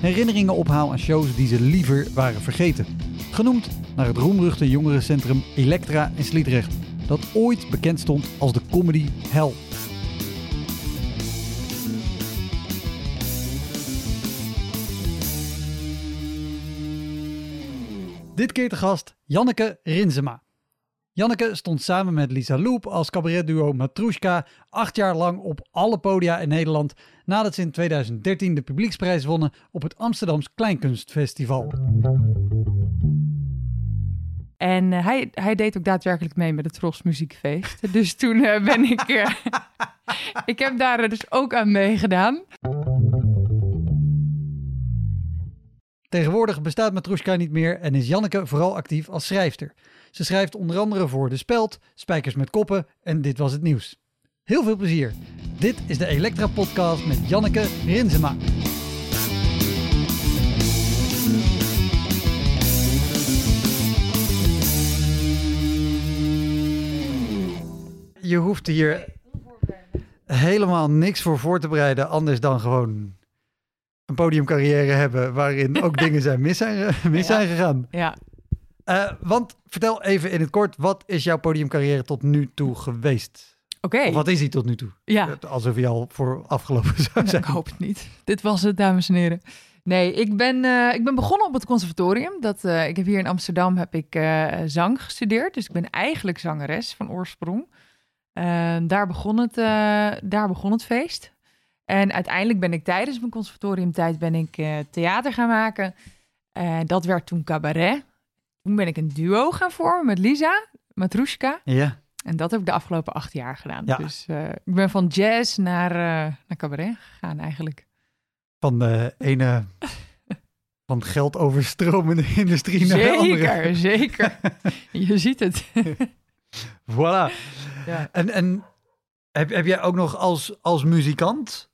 herinneringen ophaal aan shows die ze liever waren vergeten. Genoemd naar het roemruchte jongerencentrum Elektra in Sliedrecht, dat ooit bekend stond als de comedy hell. Dit keer te gast Janneke Rinsema. Janneke stond samen met Lisa Loep als cabaretduo Matrushka acht jaar lang op alle podia in Nederland nadat ze in 2013 de publieksprijs wonnen op het Amsterdams Kleinkunstfestival. En uh, hij, hij deed ook daadwerkelijk mee met het Tros Muziekfeest. Dus toen uh, ben ik... Uh, ik heb daar dus ook aan meegedaan. Tegenwoordig bestaat Matrushka niet meer en is Janneke vooral actief als schrijfster. Ze schrijft onder andere voor De Speld, Spijkers met Koppen en Dit Was Het Nieuws. Heel veel plezier. Dit is de Elektra Podcast met Janneke Rinsema. Je hoeft hier helemaal niks voor voor te bereiden, anders dan gewoon een podiumcarrière hebben waarin ook dingen zijn mis zijn, mis zijn gegaan. Ja. Uh, want vertel even in het kort, wat is jouw podiumcarrière tot nu toe geweest? Oké. Okay. Wat is hij tot nu toe? Ja. Alsof hij al voor afgelopen zou zijn. Ik hoop het niet. Dit was het, dames en heren. Nee, ik ben, uh, ik ben begonnen op het conservatorium. Dat, uh, ik heb hier in Amsterdam heb ik uh, zang gestudeerd. Dus ik ben eigenlijk zangeres van oorsprong. daar, begon het, daar begon het feest. En uiteindelijk ben ik tijdens mijn conservatoriumtijd ben ik, theater gaan maken. dat werd toen cabaret. Toen ben ik een duo gaan vormen met Lisa, Matrushka. Ja. En dat heb ik de afgelopen acht jaar gedaan. Ja. Dus uh, ik ben van jazz naar, uh, naar cabaret gegaan eigenlijk. Van de ene van geld overstromende industrie naar de andere. Zeker, zeker. Je ziet het. voilà. Ja. En, en heb, heb jij ook nog als, als muzikant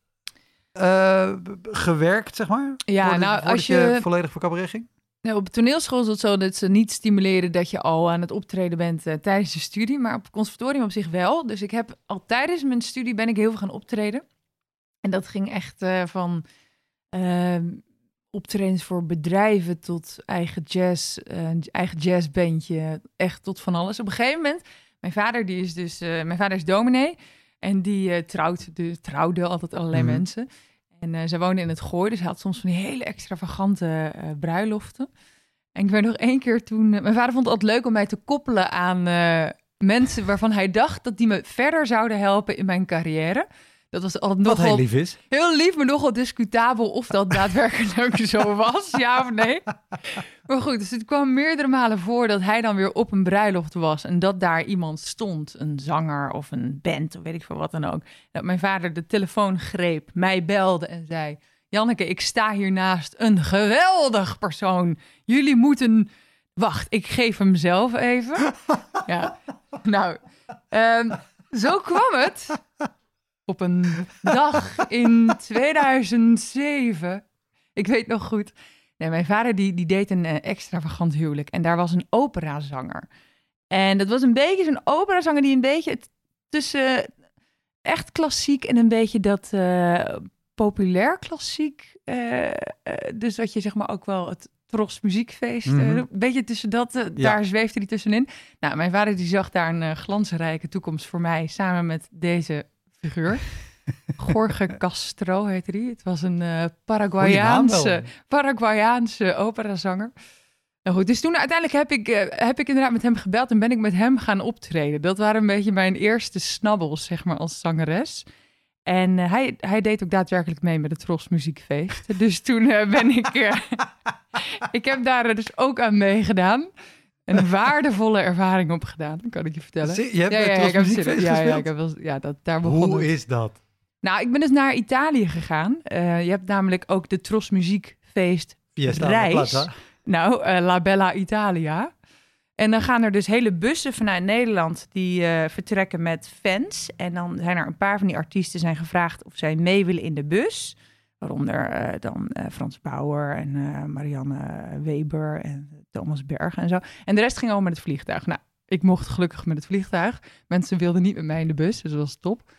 uh, gewerkt, zeg maar? Ja, nou als je... je volledig voor cabaret ging? Nou, op toneelschool is het zo dat ze niet stimuleren dat je al aan het optreden bent uh, tijdens de studie, maar op het conservatorium op zich wel. Dus ik heb al tijdens mijn studie ben ik heel veel gaan optreden. En dat ging echt uh, van uh, optredens voor bedrijven tot eigen jazz, eigen jazzbandje, echt tot van alles. Op een gegeven moment, mijn vader die is dus, mijn vader is dominee en die trouwt, de, trouwde altijd allerlei mm -hmm. mensen. En uh, zij woonde in het Gooi, dus hij had soms van die hele extravagante uh, bruiloften. En ik weet nog één keer toen... Uh, mijn vader vond het altijd leuk om mij te koppelen aan mensen waarvan hij dacht dat die me verder zouden helpen in mijn carrière. Dat was altijd Wat nogal... heel lief is. Heel lief, maar nogal discutabel of dat daadwerkelijk zo was, ja of nee. Maar goed, dus het kwam meerdere malen voor dat hij dan weer op een bruiloft was en dat daar iemand stond, een zanger of een band of weet ik veel wat dan ook. Dat mijn vader de telefoon greep, mij belde en zei: Janneke, ik sta hier naast een geweldig persoon. Jullie moeten. Wacht, ik geef hem zelf even. ja, nou, um, zo kwam het op een dag in 2007. Ik weet nog goed. Nee, mijn vader die, die deed een uh, extravagant huwelijk. En daar was een operazanger. En dat was een beetje zo'n operazanger die een beetje tussen echt klassiek en een beetje dat uh, populair klassiek. Uh, dus dat je zeg maar ook wel het Tros muziekfeest. Mm -hmm. een beetje tussen dat, ja. daar zweefde hij tussenin. Nou, mijn vader die zag daar een glansrijke toekomst voor mij samen met deze figuur. Jorge Castro heette hij. Het was een uh, Paraguayaanse, Paraguayaanse operazanger. Nou goed, dus toen uiteindelijk heb ik, eh, heb ik inderdaad met hem gebeld en ben ik met hem gaan optreden. Dat waren een beetje mijn eerste snabbels, zeg maar, als zangeres. En eh, hij, hij deed ook daadwerkelijk mee met het Tros Muziekfeest. Dus toen eh, ben ik... eh, ik heb daar dus ook aan meegedaan. Een waardevolle ervaring op gedaan, kan ik je vertellen. Je hebt Ja, ja, ja, ik heb Muziekfeest ja, ja, gespeeld? ik heb wel, ja, dat, daar begon Hoe het. is dat? Nou, ik ben dus naar Italië gegaan. Eh, je hebt namelijk ook de Tros Muziekfeest Fiesta Reis. Nou, eh, La Bella Italia. En dan gaan er dus hele bussen vanuit Nederland die eh, vertrekken met fans. En dan zijn er een paar van die artiesten zijn gevraagd of zij mee willen in de bus. Waaronder eh, dan eh, Frans Bauer en eh, Marianne Weber en Thomas Berg en zo. En de rest ging allemaal met het vliegtuig. Nou, ik mocht gelukkig met het vliegtuig. Mensen wilden niet met mij in de bus, dus dat was top.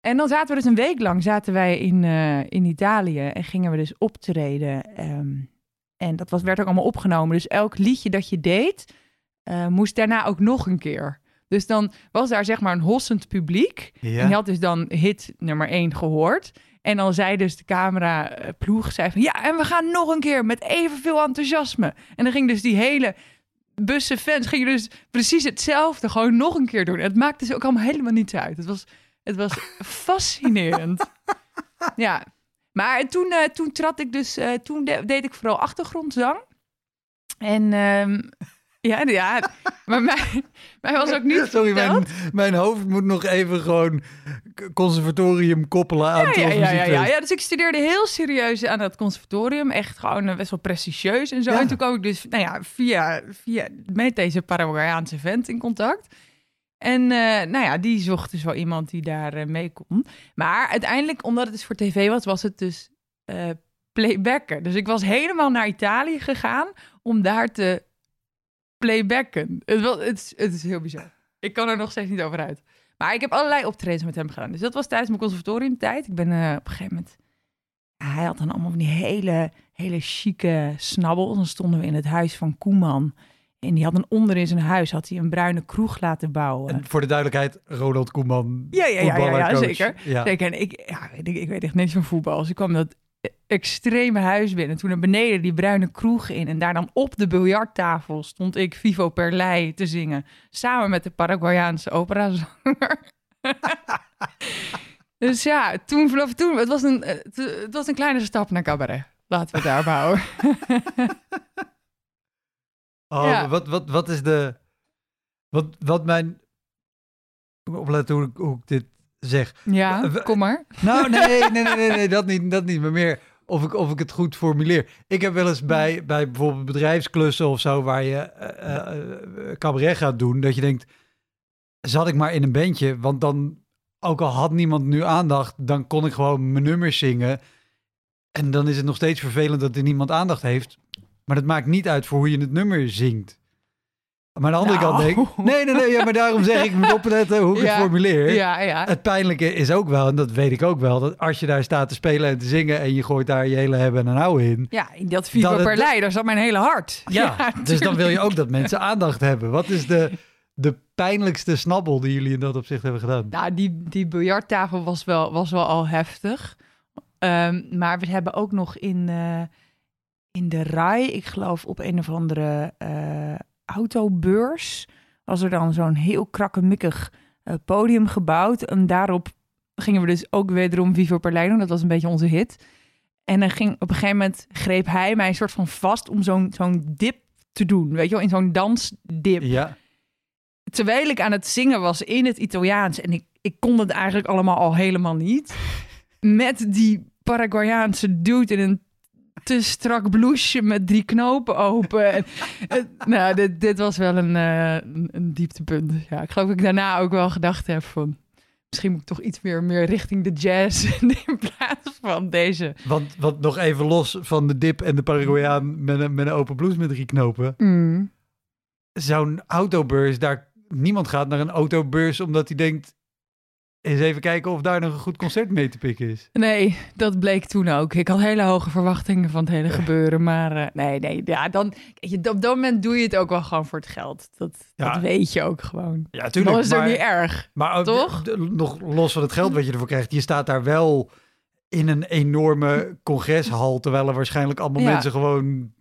En dan zaten we dus een week lang zaten wij in, in Italië en gingen we dus optreden. ehm, en dat was, werd ook allemaal opgenomen. Dus elk liedje dat je deed, moest daarna ook nog een keer. Dus dan was daar zeg maar een hossend publiek. En je had dus dan hit nummer 1 gehoord. En dan zei dus de cameraploeg, zei van ja, en we gaan nog een keer met evenveel enthousiasme. En dan ging dus die hele bussen fans, gingen dus precies hetzelfde gewoon nog een keer doen. Het maakte ze ook allemaal helemaal niets uit. Het was, het was fascinerend. ja, maar toen, eh, toen trad ik dus, eh, toen de- deed ik vooral achtergrondzang. En ehm, ja, ja, maar mij, mij was ook niet Sorry, mijn, mijn hoofd moet nog even gewoon conservatorium koppelen aan Ja, ja, ja, ja, ja. Dus ik studeerde heel serieus aan het conservatorium. Echt gewoon eh, best wel prestigieus en zo. Ja. En toen kwam ik dus nou ja, via, via met deze Paraguayaanse vent in contact. En eh, nou ja, die zocht dus wel iemand die daar eh, mee kon. Maar uiteindelijk, omdat het dus voor tv was, was het dus eh, playbacken. Dus ik was helemaal naar Italië gegaan om daar te playbacken. Het, was, het, is- het is heel bizar. Ik kan er nog steeds niet over uit. Maar ik heb allerlei optredens met hem gedaan. Dus dat was tijdens mijn conservatoriumtijd. Ik ben eh, op een gegeven moment... hij had dan allemaal van die hele, hele chique snabbels. Dan stonden we in het huis van Koeman. En die had dan onder in zijn huis had hij een bruine kroeg laten bouwen. En voor de duidelijkheid, Ronald Koeman, Ja, ja, ja, ja, ja, zeker. Ja. Kijk, en ik, ja, weet ik, ik weet echt niks van voetbal. Dus ik kwam dat extreme huis binnen. Toen naar beneden die bruine kroeg in. En daar dan op de biljarttafel stond ik Vivo Perlei te zingen. Samen met de Paraguayaanse operazanger. dus ja, toen vanaf toen, het was, een, het, was een kleine stap naar cabaret. Laten we het daar houden. Oh, Ja. wat, wat, wat is de... Wat, wat mijn... Opletten hoe ik, hoe ik dit zeg. Ja, We- kom maar. Nou, nee, nee, nee, nee, nee, dat, niet, dat niet. Maar meer of ik, of ik het goed formuleer. Ik heb wel eens bij, bij bijvoorbeeld bedrijfsklussen of zo... waar je eh, eh, eh, cabaret gaat doen... dat je denkt, zat ik maar in een bandje... want dan, ook al had niemand nu aandacht... dan kon ik gewoon mijn nummers zingen... En dan is het nog steeds vervelend dat er niemand aandacht heeft. Maar dat maakt niet uit voor hoe je het nummer zingt. Maar aan de andere Nou. kant denk ik... Nee, nee, nee, ja, maar daarom zeg ik, moet opletten hoe ik Ja, het formuleer. Ja, ja. Het pijnlijke is ook wel, en dat weet ik ook wel... dat als je daar staat te spelen en te zingen... en je gooit daar je hele hebben en houden in... Ja, in dat Vivo Dat het- Perlei, daar zat mijn hele hart. Ja, dus dan wil je ook dat mensen aandacht hebben. Wat is de, de pijnlijkste snabbel die jullie in dat opzicht hebben gedaan? Nou, die, die biljarttafel was wel, was wel al heftig. Ehm, maar we hebben ook nog in, eh, in de RAI, ik geloof op een of andere eh, autobeurs, was er dan zo'n heel krakkemikkig eh, podium gebouwd. En daarop gingen we dus ook wederom Vivo Perlei doen. Dat was een beetje onze hit. En dan ging op een gegeven moment greep hij mij een soort van vast om zo'n zo'n dip te doen. Weet je wel, in zo'n dansdip Ja, terwijl ik aan het zingen was in het Italiaans en ik, ik kon het eigenlijk allemaal al helemaal niet. Met die Paraguayaanse dude in een te strak blouseje met drie knopen open. En, nou, dit, dit was wel een, eh, een, een dieptepunt. Ja, ik geloof dat ik daarna ook wel gedacht heb van... Misschien moet ik toch iets meer, meer richting de jazz in plaats van deze. want, want nog even los van de dip en de Paraguayaan... met een, met een open blouse met drie knopen... Mm. zo'n autobeurs, daar niemand gaat naar een autobeurs omdat hij denkt, eens even kijken of daar nog een goed concert mee te pikken is. Nee, dat bleek toen ook. Ik had hele hoge verwachtingen van het hele gebeuren. Maar eh, nee, nee, ja, dan, je, op dat moment doe je het ook wel gewoon voor het geld. Dat, Ja. dat weet je ook gewoon. Ja, Dan is het ook niet erg. maar ook toch? nog los van het geld wat je ervoor krijgt, je staat daar wel in een enorme congreshal, terwijl er waarschijnlijk allemaal Ja. mensen gewoon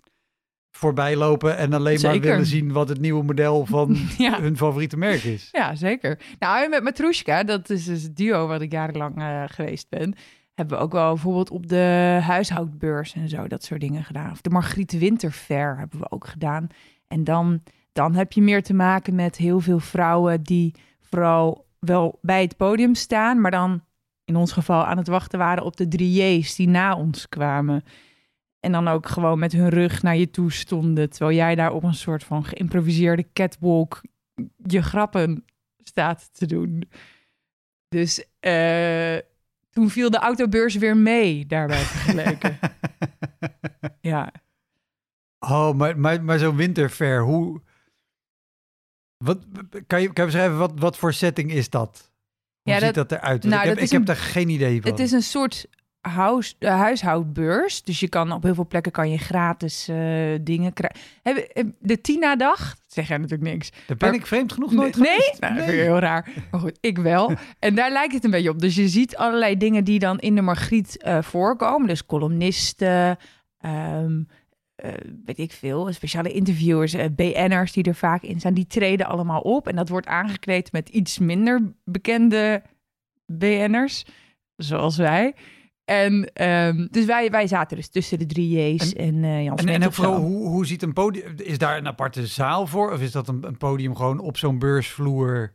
voorbij lopen en alleen maar willen zien wat het nieuwe model van Ja. hun favoriete merk is. Ja, zeker. Nou, en met Matrushka, dat is dus het duo wat ik jarenlang eh, geweest ben, hebben we ook wel bijvoorbeeld op de huishoudbeurs en zo dat soort dingen gedaan. Of de Margriet Winterfair hebben we ook gedaan. En dan, dan heb je meer te maken met heel veel vrouwen die vooral wel bij het podium staan, maar dan in ons geval aan het wachten waren op de drie J's die na ons kwamen. En dan ook gewoon met hun rug naar je toe stonden, terwijl jij daar op een soort van geïmproviseerde catwalk je grappen staat te doen. Dus eh, toen viel de autobeurs weer mee, daarbij vergeleken. ja. Oh, maar, maar, maar zo'n winterfair, hoe... Wat, kan, je, kan je beschrijven, wat, wat voor setting is dat? Hoe Ja, ziet dat- dat eruit? Nou, ik heb, daar geen idee van. Het is een soort huis, eh, huishoudbeurs. Dus je kan op heel veel plekken kan je gratis eh, dingen krijgen. Heb- De Tina-dag, dat zeg jij natuurlijk niks. Daar ben maar- ik vreemd genoeg nooit nee? geweest. Nou, dat vind ik heel raar. Maar goed, ik wel. En daar lijkt het een beetje op. Dus je ziet allerlei dingen die dan in de Margriet eh, voorkomen. Dus columnisten, ehm, eh, weet ik veel, speciale interviewers, eh, BN'ers die er vaak in staan. Die treden allemaal op. En dat wordt aangekleed met iets minder bekende BN'ers, zoals wij. En ehm, dus wij, wij zaten dus tussen de drie J's en, eh Jan En, en vooral, hoe, hoe ziet een podium... Is daar een aparte zaal voor? Of is dat een, een podium gewoon op zo'n beursvloer?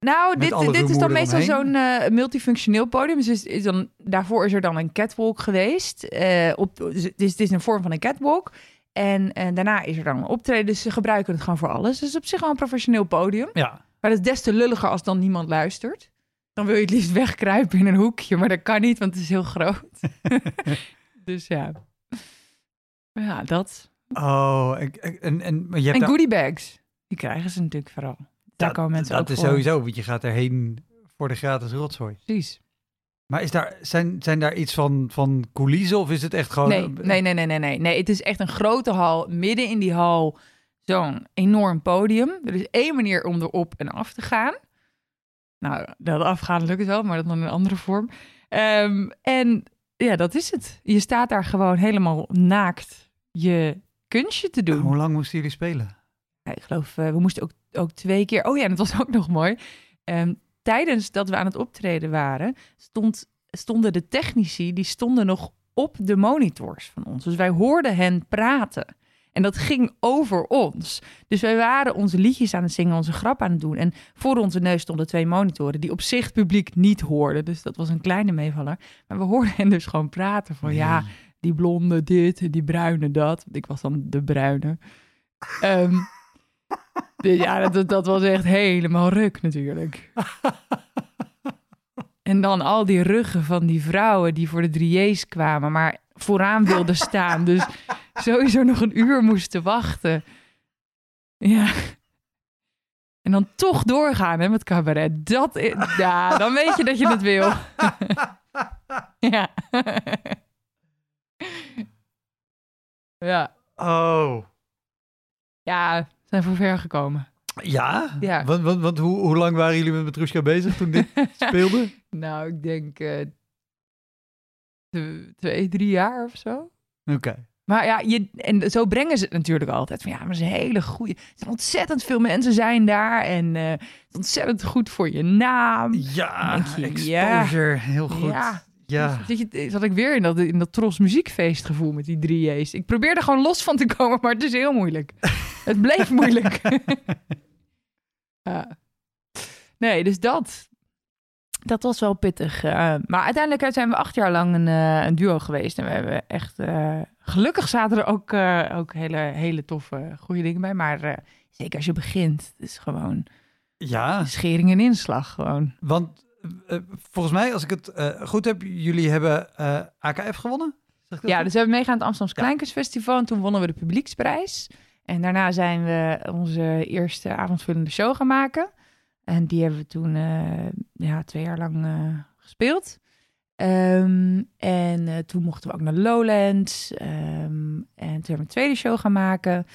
Nou, dit, dit is dan meestal zo'n eh, multifunctioneel podium. Dus is, is dan, daarvoor is er dan een catwalk geweest. eh, op, dus het is, het is een vorm van een catwalk. En, en daarna is er dan een optreden. Dus ze gebruiken het gewoon voor alles. Dus op zich wel een professioneel podium. Ja. Maar dat is des te lulliger als dan niemand luistert. Dan wil je het liefst wegkruipen in een hoekje. Maar dat kan niet, want het is heel groot. dus ja. Ja, dat. Oh, en, en, en maar je hebt En goodie bags. Die krijgen ze natuurlijk vooral. Daar dat, komen mensen dat ook is voor. sowieso, want je gaat erheen voor de gratis rotzooi. Precies. Maar is daar, zijn, zijn daar iets van, van coulissen of is het echt gewoon... Nee, nee, nee, nee, nee, nee. Nee, het is echt een grote hal. Midden in die hal zo'n enorm podium. Er is één manier om erop en af te gaan. Nou, dat afgaan lukt wel, maar dat dan in een andere vorm. Ehm, en ja, dat is het. Je staat daar gewoon helemaal naakt je kunstje te doen. Hoe lang moesten jullie spelen? Ja, ik geloof, eh, we moesten ook, ook twee keer... Oh ja, en dat was ook nog mooi. Ehm, tijdens dat we aan het optreden waren, stond, stonden de technici... die stonden nog op de monitors van ons. Dus wij hoorden hen praten. En dat ging over ons. Dus wij waren onze liedjes aan het zingen, onze grap aan het doen. En voor onze neus stonden twee monitoren... die op zich het publiek niet hoorden. Dus dat was een kleine meevaller. Maar we hoorden hen dus gewoon praten van... ja, die blonde dit en die bruine dat. Want ik was dan de bruine. Ehm, dus ja, dat, dat was echt helemaal ruk natuurlijk. En dan al die ruggen van die vrouwen die voor de drieërs kwamen, maar vooraan wilden staan. Dus sowieso nog een uur moesten wachten. Ja. En dan toch doorgaan hè, met cabaret. Dat is, ja, dan weet je dat je het wil. ja. ja. Oh. Ja, we zijn voor ver gekomen. Ja? Ja. Want, want, want hoe, hoe lang waren jullie met Petrushka bezig toen dit speelde? Nou, ik denk eh, tw- twee, drie jaar of zo. Oké. Maar ja, je, en zo brengen ze het natuurlijk altijd. Van ja, maar ze is een hele goede. Ontzettend veel mensen zijn daar. En het is ontzettend goed voor je naam. Ja, je, exposure. Heel goed. Ja. Ja. Zat, je, zat ik weer in dat, in dat Tros muziekfeestgevoel met die drie J's. Ik probeerde gewoon los van te komen, maar het is heel moeilijk. het bleef moeilijk. ja. Nee, dus dat. Dat was wel pittig. eh, maar uiteindelijk zijn we acht jaar lang een, eh, een duo geweest. En we hebben echt... eh, gelukkig zaten er ook, eh, ook hele, hele toffe, goede dingen bij. Maar eh, zeker als je begint, het is gewoon Ja, schering en inslag gewoon. want eh, volgens mij, als ik het eh, goed heb, jullie hebben eh, AKF gewonnen? Zeg Ja, goed? dus we hebben meegaan aan het Amsterdamse Kleinkunstfestival en toen wonnen we de publieksprijs. En daarna zijn we onze eerste avondvullende show gaan maken. En die hebben we toen eh, ja, twee jaar lang eh, gespeeld. Ehm, en eh, toen mochten we ook naar Lowlands. Ehm, en toen hebben we een tweede show gaan maken. Dus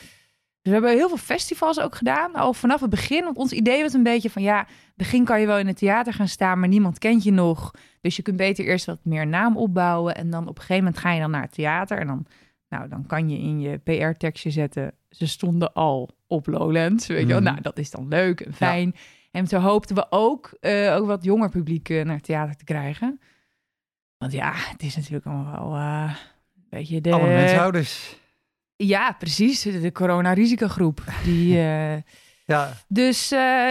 we hebben heel veel festivals ook gedaan, al vanaf het begin. Want ons idee was een beetje van, ja, begin kan je wel in het theater gaan staan, maar niemand kent je nog. Dus je kunt beter eerst wat meer naam opbouwen. En dan op een gegeven moment ga je dan naar het theater. En dan Nou, dan kan je in je PR-tekstje zetten, ze stonden al op Lowlands. Weet je wel? Mhm. Nou, dat is dan leuk en fijn. En zo hoopten we ook, eh, ook wat jonger publiek eh, naar het theater te krijgen. Want ja, het is natuurlijk allemaal wel eh, een beetje de... Alle mensenhouders. Ja, precies. De, de corona-risicogroep. Die, Ja, dus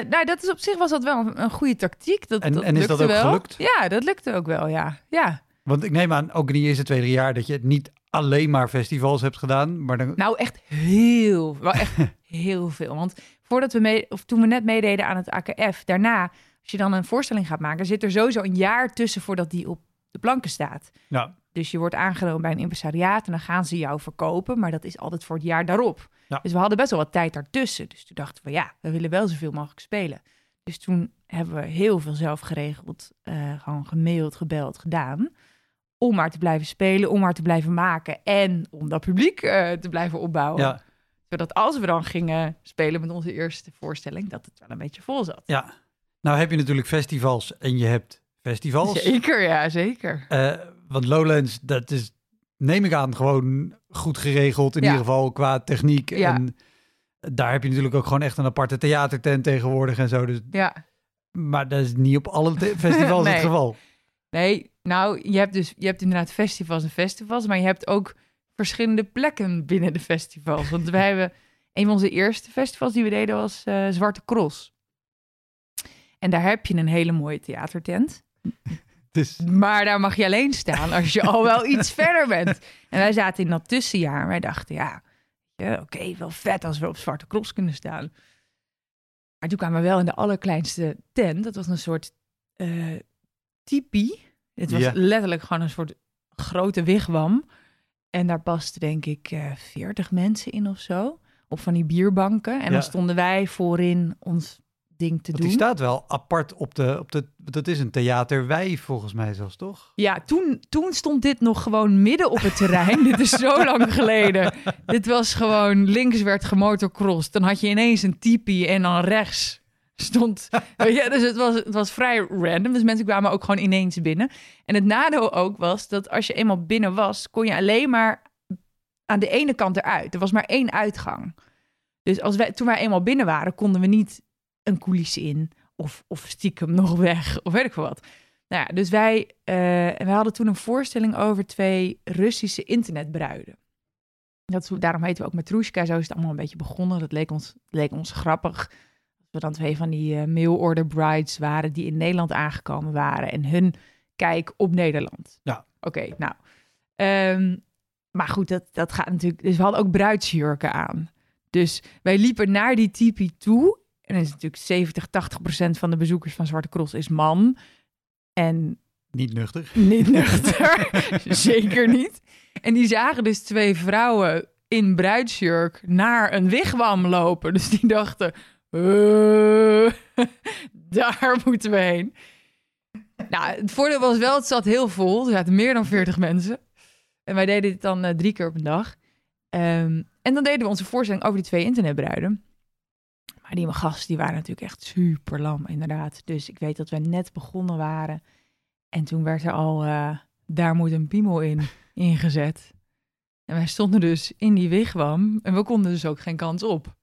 nou, dat is op zich was dat wel een, een goede tactiek. Dat, En- dat en is dat ook wel. gelukt? Ja, dat lukte ook wel, ja. Ja, want ik neem aan, ook in die eerste twee, drie jaar, dat je het niet alleen maar festivals hebt gedaan, maar dan... nou echt heel, wel echt heel veel. Want voordat we mee, of toen we net meededen aan het AKF, daarna, als je dan een voorstelling gaat maken, zit er sowieso een jaar tussen voordat die op de planken staat. Ja, Dus je wordt aangenomen bij een impresariaat en dan gaan ze jou verkopen, maar dat is altijd voor het jaar daarop. Ja. Dus we hadden best wel wat tijd daartussen. Dus toen dachten we, ja, we willen wel zoveel mogelijk spelen. Dus toen hebben we heel veel zelf geregeld, eh, gewoon gemaild, gebeld, gedaan. Om maar te blijven spelen, om maar te blijven maken en om dat publiek eh, te blijven opbouwen. ja, Zodat als we dan gingen spelen met onze eerste voorstelling, dat het wel een beetje vol zat. ja. Nou heb je natuurlijk festivals en je hebt festivals. Zeker, ja, zeker. Eh, want Lowlands, dat is, neem ik aan, gewoon goed geregeld. In Ja. ieder geval qua techniek. Ja. En daar heb je natuurlijk ook gewoon echt een aparte theatertent tegenwoordig en zo. Dus, Ja. maar dat is niet op alle festivals Nee. het geval. Nee, nou, je hebt dus je hebt inderdaad festivals en festivals, maar je hebt ook verschillende plekken binnen de festivals. Want wij hebben een van onze eerste festivals die we deden was eh, Zwarte Cross. En daar heb je een hele mooie theatertent. Dus Maar daar mag je alleen staan als je al wel iets verder bent. En wij zaten in dat tussenjaar. En wij dachten, ja, ja, oké, wel vet als we op Zwarte Cross kunnen staan. Maar toen kwamen we wel in de allerkleinste tent. Dat was een soort eh tipi. Het was letterlijk gewoon een soort grote wigwam. En daar pasten denk ik eh 40 mensen in of zo. Op van die bierbanken. En Ja. dan stonden wij voorin ons ding te want doen. die staat wel apart op de, op de... Dat is een theaterwij volgens mij zelfs, toch? Ja, toen, toen stond dit nog gewoon midden op het terrein. dit is zo lang geleden. Dit was gewoon links werd gemotorcrossed. Dan had je ineens een tipi en dan rechts stond... Je, dus het was, het was vrij random. Dus mensen kwamen ook gewoon ineens binnen. En het nadeel ook was dat als je eenmaal binnen was... kon je alleen maar aan de ene kant eruit. Er was maar één uitgang. Dus als wij, toen wij eenmaal binnen waren, konden we niet een coulisse in... Of, of stiekem nog weg, of weet ik veel wat. Nou ja, dus wij, eh, en wij hadden toen een voorstelling over twee Russische internetbruiden. Dat, daarom heten we ook Matrushka. Zo is het allemaal een beetje begonnen. Dat leek ons, leek ons grappig. We dan twee van die eh mail-order brides waren die in Nederland aangekomen waren. En hun kijk op Nederland. Ja. Oké, nou. Ehm, maar goed, dat, dat gaat natuurlijk... Dus we hadden ook bruidsjurken aan. Dus wij liepen naar die tipi toe. En is natuurlijk 70, 80 procent van de bezoekers van Zwarte Cross is man. En Niet nuchter. niet nuchter. Zeker niet. En die zagen dus twee vrouwen in bruidsjurk naar een wigwam lopen. Dus die dachten, "Eh, daar moeten we heen. Nou, het voordeel was wel, het zat heel vol. Er zaten meer dan 40 mensen. En wij deden dit dan eh, drie keer op een dag. Ehm, en dan deden we onze voorstelling over die twee internetbruiden. Maar die gasten, die waren natuurlijk echt super lam, inderdaad. Dus ik weet dat we net begonnen waren. En toen werd er al, eh, daar moet een piemel in, ingezet. En wij stonden dus in die wigwam en we konden dus ook geen kans op.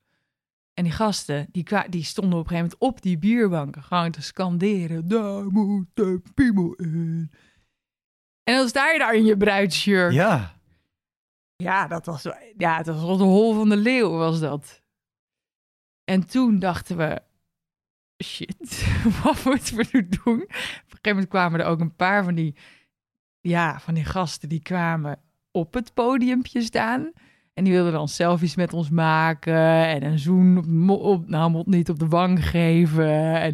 En die gasten, die, die stonden op een gegeven moment op die bierbanken gewoon te scanderen. Daar moet een piemel in. En dan sta je daar in je bruidsjurk. Ja. Ja, dat was, ja, het was de hol van de leeuw was dat. En toen dachten we, shit, wat moeten we nu doen? Op een gegeven moment kwamen er ook een paar van die, ja, van die gasten die kwamen op het podiumpje staan. En die wilden dan selfies met ons maken en een zoen op, nou, niet op de wang geven. En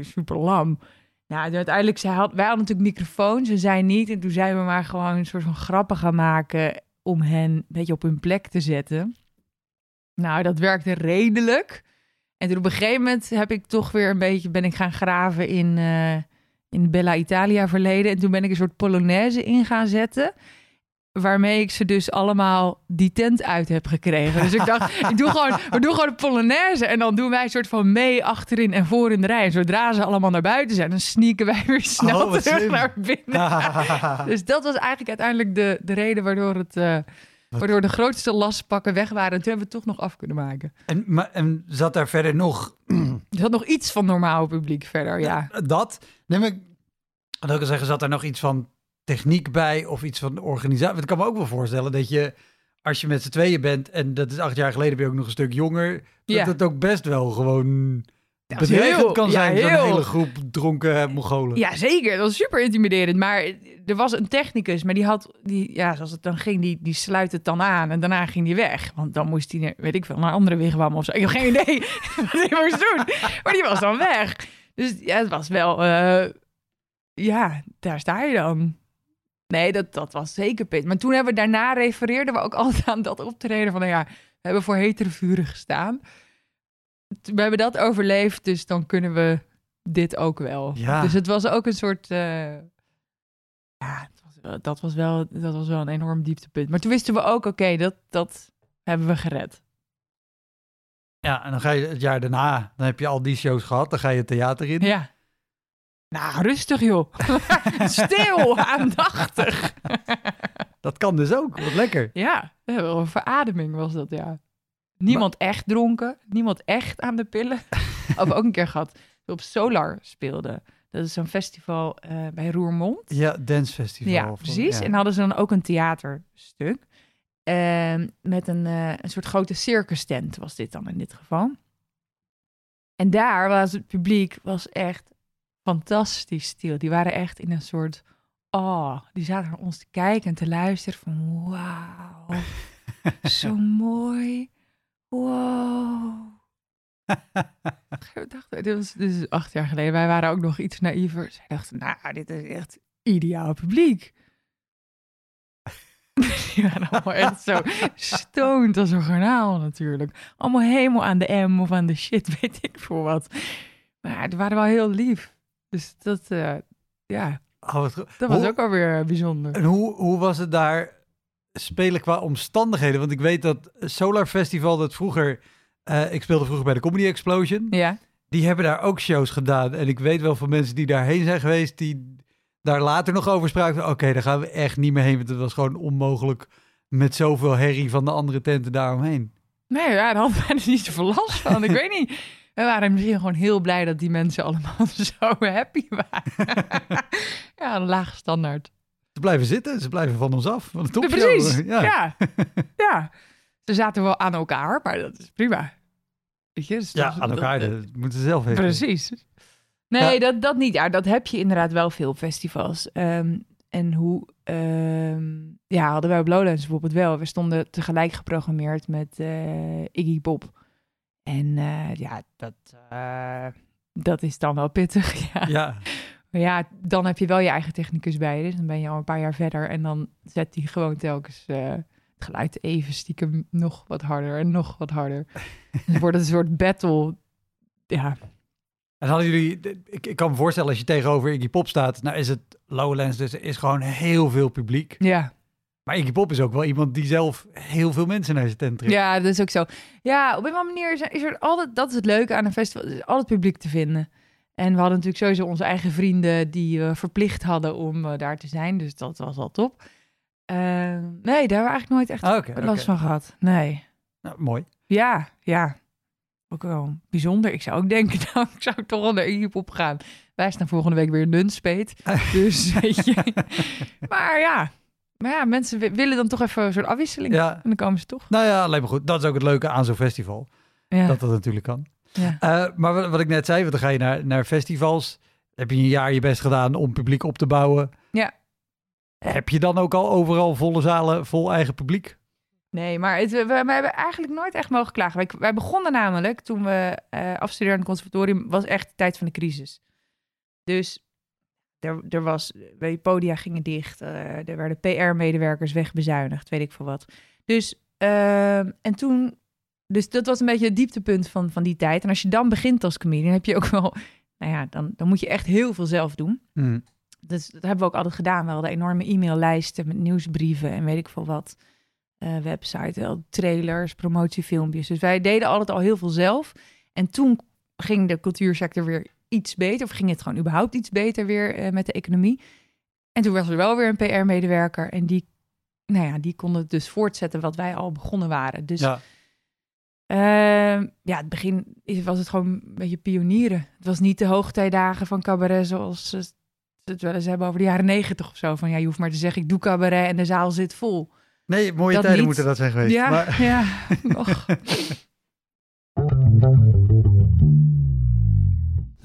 super lam. Nou, uiteindelijk, zij had, wij hadden natuurlijk microfoons en zij niet. En toen zijn we maar gewoon een soort van grappen gaan maken om hen een beetje op hun plek te zetten. Nou, dat werkte redelijk. En toen op een gegeven moment heb ik toch weer een beetje ben ik gaan graven in, eh in Bella Italia verleden. En toen ben ik een soort Polonaise in gaan zetten. Waarmee ik ze dus allemaal die tent uit heb gekregen. Dus ik dacht, ik doe gewoon, we doen gewoon de Polonaise. En dan doen wij een soort van mee achterin en voor in de rij. En zodra ze allemaal naar buiten zijn, dan sneaken wij weer snel Oh, wat terug slim. naar binnen. Dus dat was eigenlijk uiteindelijk de, de reden waardoor het, eh, Waardoor de grootste lastpakken weg waren. En toen hebben we het toch nog af kunnen maken. En, maar, en zat daar verder nog Er zat nog iets van normaal publiek verder, ja. dat? Neem ik, wil ik zeggen, zat er nog iets van techniek bij of iets van organisatie? Want ik kan me ook wel voorstellen dat je, als je met z'n tweeën bent en dat is acht jaar geleden, ben je ook nog een stuk jonger, Ja. dat het ook best wel gewoon is bedreigend kan ja, zijn, zo'n heel. hele groep dronken Mongolen. Ja, zeker. Dat was super intimiderend. Maar er was een technicus, maar die had, die, ja, zoals het dan ging, die, die sluit het dan aan en daarna ging die weg. Want dan moest hij, weet ik veel, naar een andere wigwam of zo. Ik heb geen idee wat hij moest doen. Maar die was dan weg. Dus ja, het was wel, eh, ja, daar sta je dan. Nee, dat, dat was zeker pit. Maar toen hebben we daarna refereerden we ook altijd aan dat optreden van, nou ja, we hebben voor hetere vuren gestaan. We hebben dat overleefd, dus dan kunnen we dit ook wel. Ja. Dus het was ook een soort. eh, ja, was dat, was wel, dat was wel een enorm dieptepunt. Maar toen wisten we ook, oké, dat, dat hebben we gered. Ja, en dan ga je het jaar daarna, dan heb je al die shows gehad, dan ga je het theater in. Ja. Nou, rustig joh. Stil, aandachtig. Dat kan dus ook, wat lekker. ja, een verademing was dat, ja. Niemand echt dronken, niemand echt aan de pillen. We ook een keer gehad. Op Solar speelde. Dat is zo'n festival eh, bij Roermond. Ja, Dance Festival. Ja, of- precies. ja. En hadden ze dan ook een theaterstuk. Ehm, met een, eh, een soort grote circus tent was dit dan in dit geval. En daar was het publiek was echt fantastisch stil. Die waren echt in een soort... Oh, die zaten naar ons te kijken en te luisteren van... Wauw, zo mooi. Wow. Dacht, dit was, dit is acht jaar geleden. Wij waren ook nog iets naïver. Zij dachten, nou, dit is echt ideaal publiek. Die waren allemaal echt zo stoned als een garnaal natuurlijk. Allemaal helemaal aan de M of aan de shit, weet ik voor wat. Maar die waren wel heel lief. Dus dat, eh, ja, Oh, dat was ook alweer bijzonder. En hoe, hoe was het daar spelen qua omstandigheden? Want ik weet dat Solar Festival, dat vroeger... eh, ik speelde vroeger bij de Comedy Explosion. Ja, Die hebben daar ook shows gedaan. En ik weet wel van mensen die daarheen zijn geweest... die daar later nog over spraken. Oké, daar gaan we echt niet meer heen. Want het was gewoon onmogelijk met zoveel herrie van de andere tenten daaromheen. nee, ja, daar er niet zoveel last van. Ik weet niet. We waren misschien gewoon heel blij dat die mensen allemaal zo happy waren. ja, een lage standaard. Ze blijven zitten, ze blijven van ons af. Van precies. Ja. Ja. ja. Ze zaten wel aan elkaar, maar dat is prima. Weet je? dus Ja, aan elkaar. dat- Dat moeten ze zelf weten. Precies. Nee, dat, dat niet. Ja, dat heb je inderdaad wel veel festivals. Ehm, en hoe... ehm, ja, hadden wij op Lowlands bijvoorbeeld wel. We stonden tegelijk geprogrammeerd met eh, Iggy Pop. En eh, ja, dat, eh, dat is dan wel pittig. Ja. Ja, Maar ja, dan heb je wel je eigen technicus bij je. Dus dan ben je al een paar jaar verder. En dan zet hij gewoon telkens eh, het geluid even stiekem nog wat harder en nog wat harder. dus wordt een soort battle. Ja, En hadden jullie, ik, ik kan me voorstellen als je tegenover Iggy Pop staat, nou is het Lowlands, dus er is gewoon heel veel publiek. ja. Maar Iggy Pop is ook wel iemand die zelf heel veel mensen naar zijn tent trekt. ja, dat is ook zo. Ja, op een manier is er, is er altijd, dat is het leuke aan een festival, is altijd publiek te vinden. En we hadden natuurlijk sowieso onze eigen vrienden die we verplicht hadden om eh, daar te zijn. Dus dat was al top. Eh, nee, daar hebben we eigenlijk nooit echt Ah, oké. last van gehad. Nee. Nou, mooi. Ja, ja. Ook wel bijzonder. Ik zou ook denken, nou, ik zou toch wel naar Iggy Pop gaan. Wij staan volgende week weer in Nunspeet. Dus, weet je. Maar ja. Maar ja, mensen wi- willen dan toch even een soort afwisseling. Ja, En dan komen ze toch. nou ja, alleen maar goed. Dat is ook het leuke aan zo'n festival. Ja. Dat dat natuurlijk kan. ja. Eh, maar wat, wat ik net zei, want dan ga je naar, naar festivals. Heb je een jaar je best gedaan om publiek op te bouwen. Ja. Heb je dan ook al overal volle zalen, vol eigen publiek? Nee, maar het, we, we hebben eigenlijk nooit echt mogen klagen. Wij, wij begonnen namelijk toen we eh afstudeerden aan het conservatorium, was echt de tijd van de crisis. Dus er, er was, bij podia gingen dicht, eh, er werden PR-medewerkers wegbezuinigd, weet ik veel wat. Dus, ehm, en toen, dus dat was een beetje het dieptepunt van, van die tijd. En als je dan begint als comedian, heb je ook wel, nou ja, dan, dan moet je echt heel veel zelf doen. Hmm. Dus dat hebben we ook altijd gedaan. We hadden enorme e-maillijsten met nieuwsbrieven en weet ik veel wat. Eh, website, wel trailers, promotiefilmpjes. Dus wij deden altijd al heel veel zelf. En toen ging de cultuursector weer iets beter. Of ging het gewoon überhaupt iets beter weer eh, met de economie. En toen was er wel weer een PR-medewerker. En die nou ja, die konden dus voortzetten wat wij al begonnen waren. Dus Ja. Ehm, ja, het begin was het gewoon een beetje pionieren. Het was niet de hoogtijdagen van cabaret zoals ze het wel eens hebben over de jaren negentig of zo. Van ja, je hoeft maar te zeggen, ik doe cabaret en de zaal zit vol. Nee, mooie Dat tijden niet. moeten dat zijn geweest. ja, Maar, ja.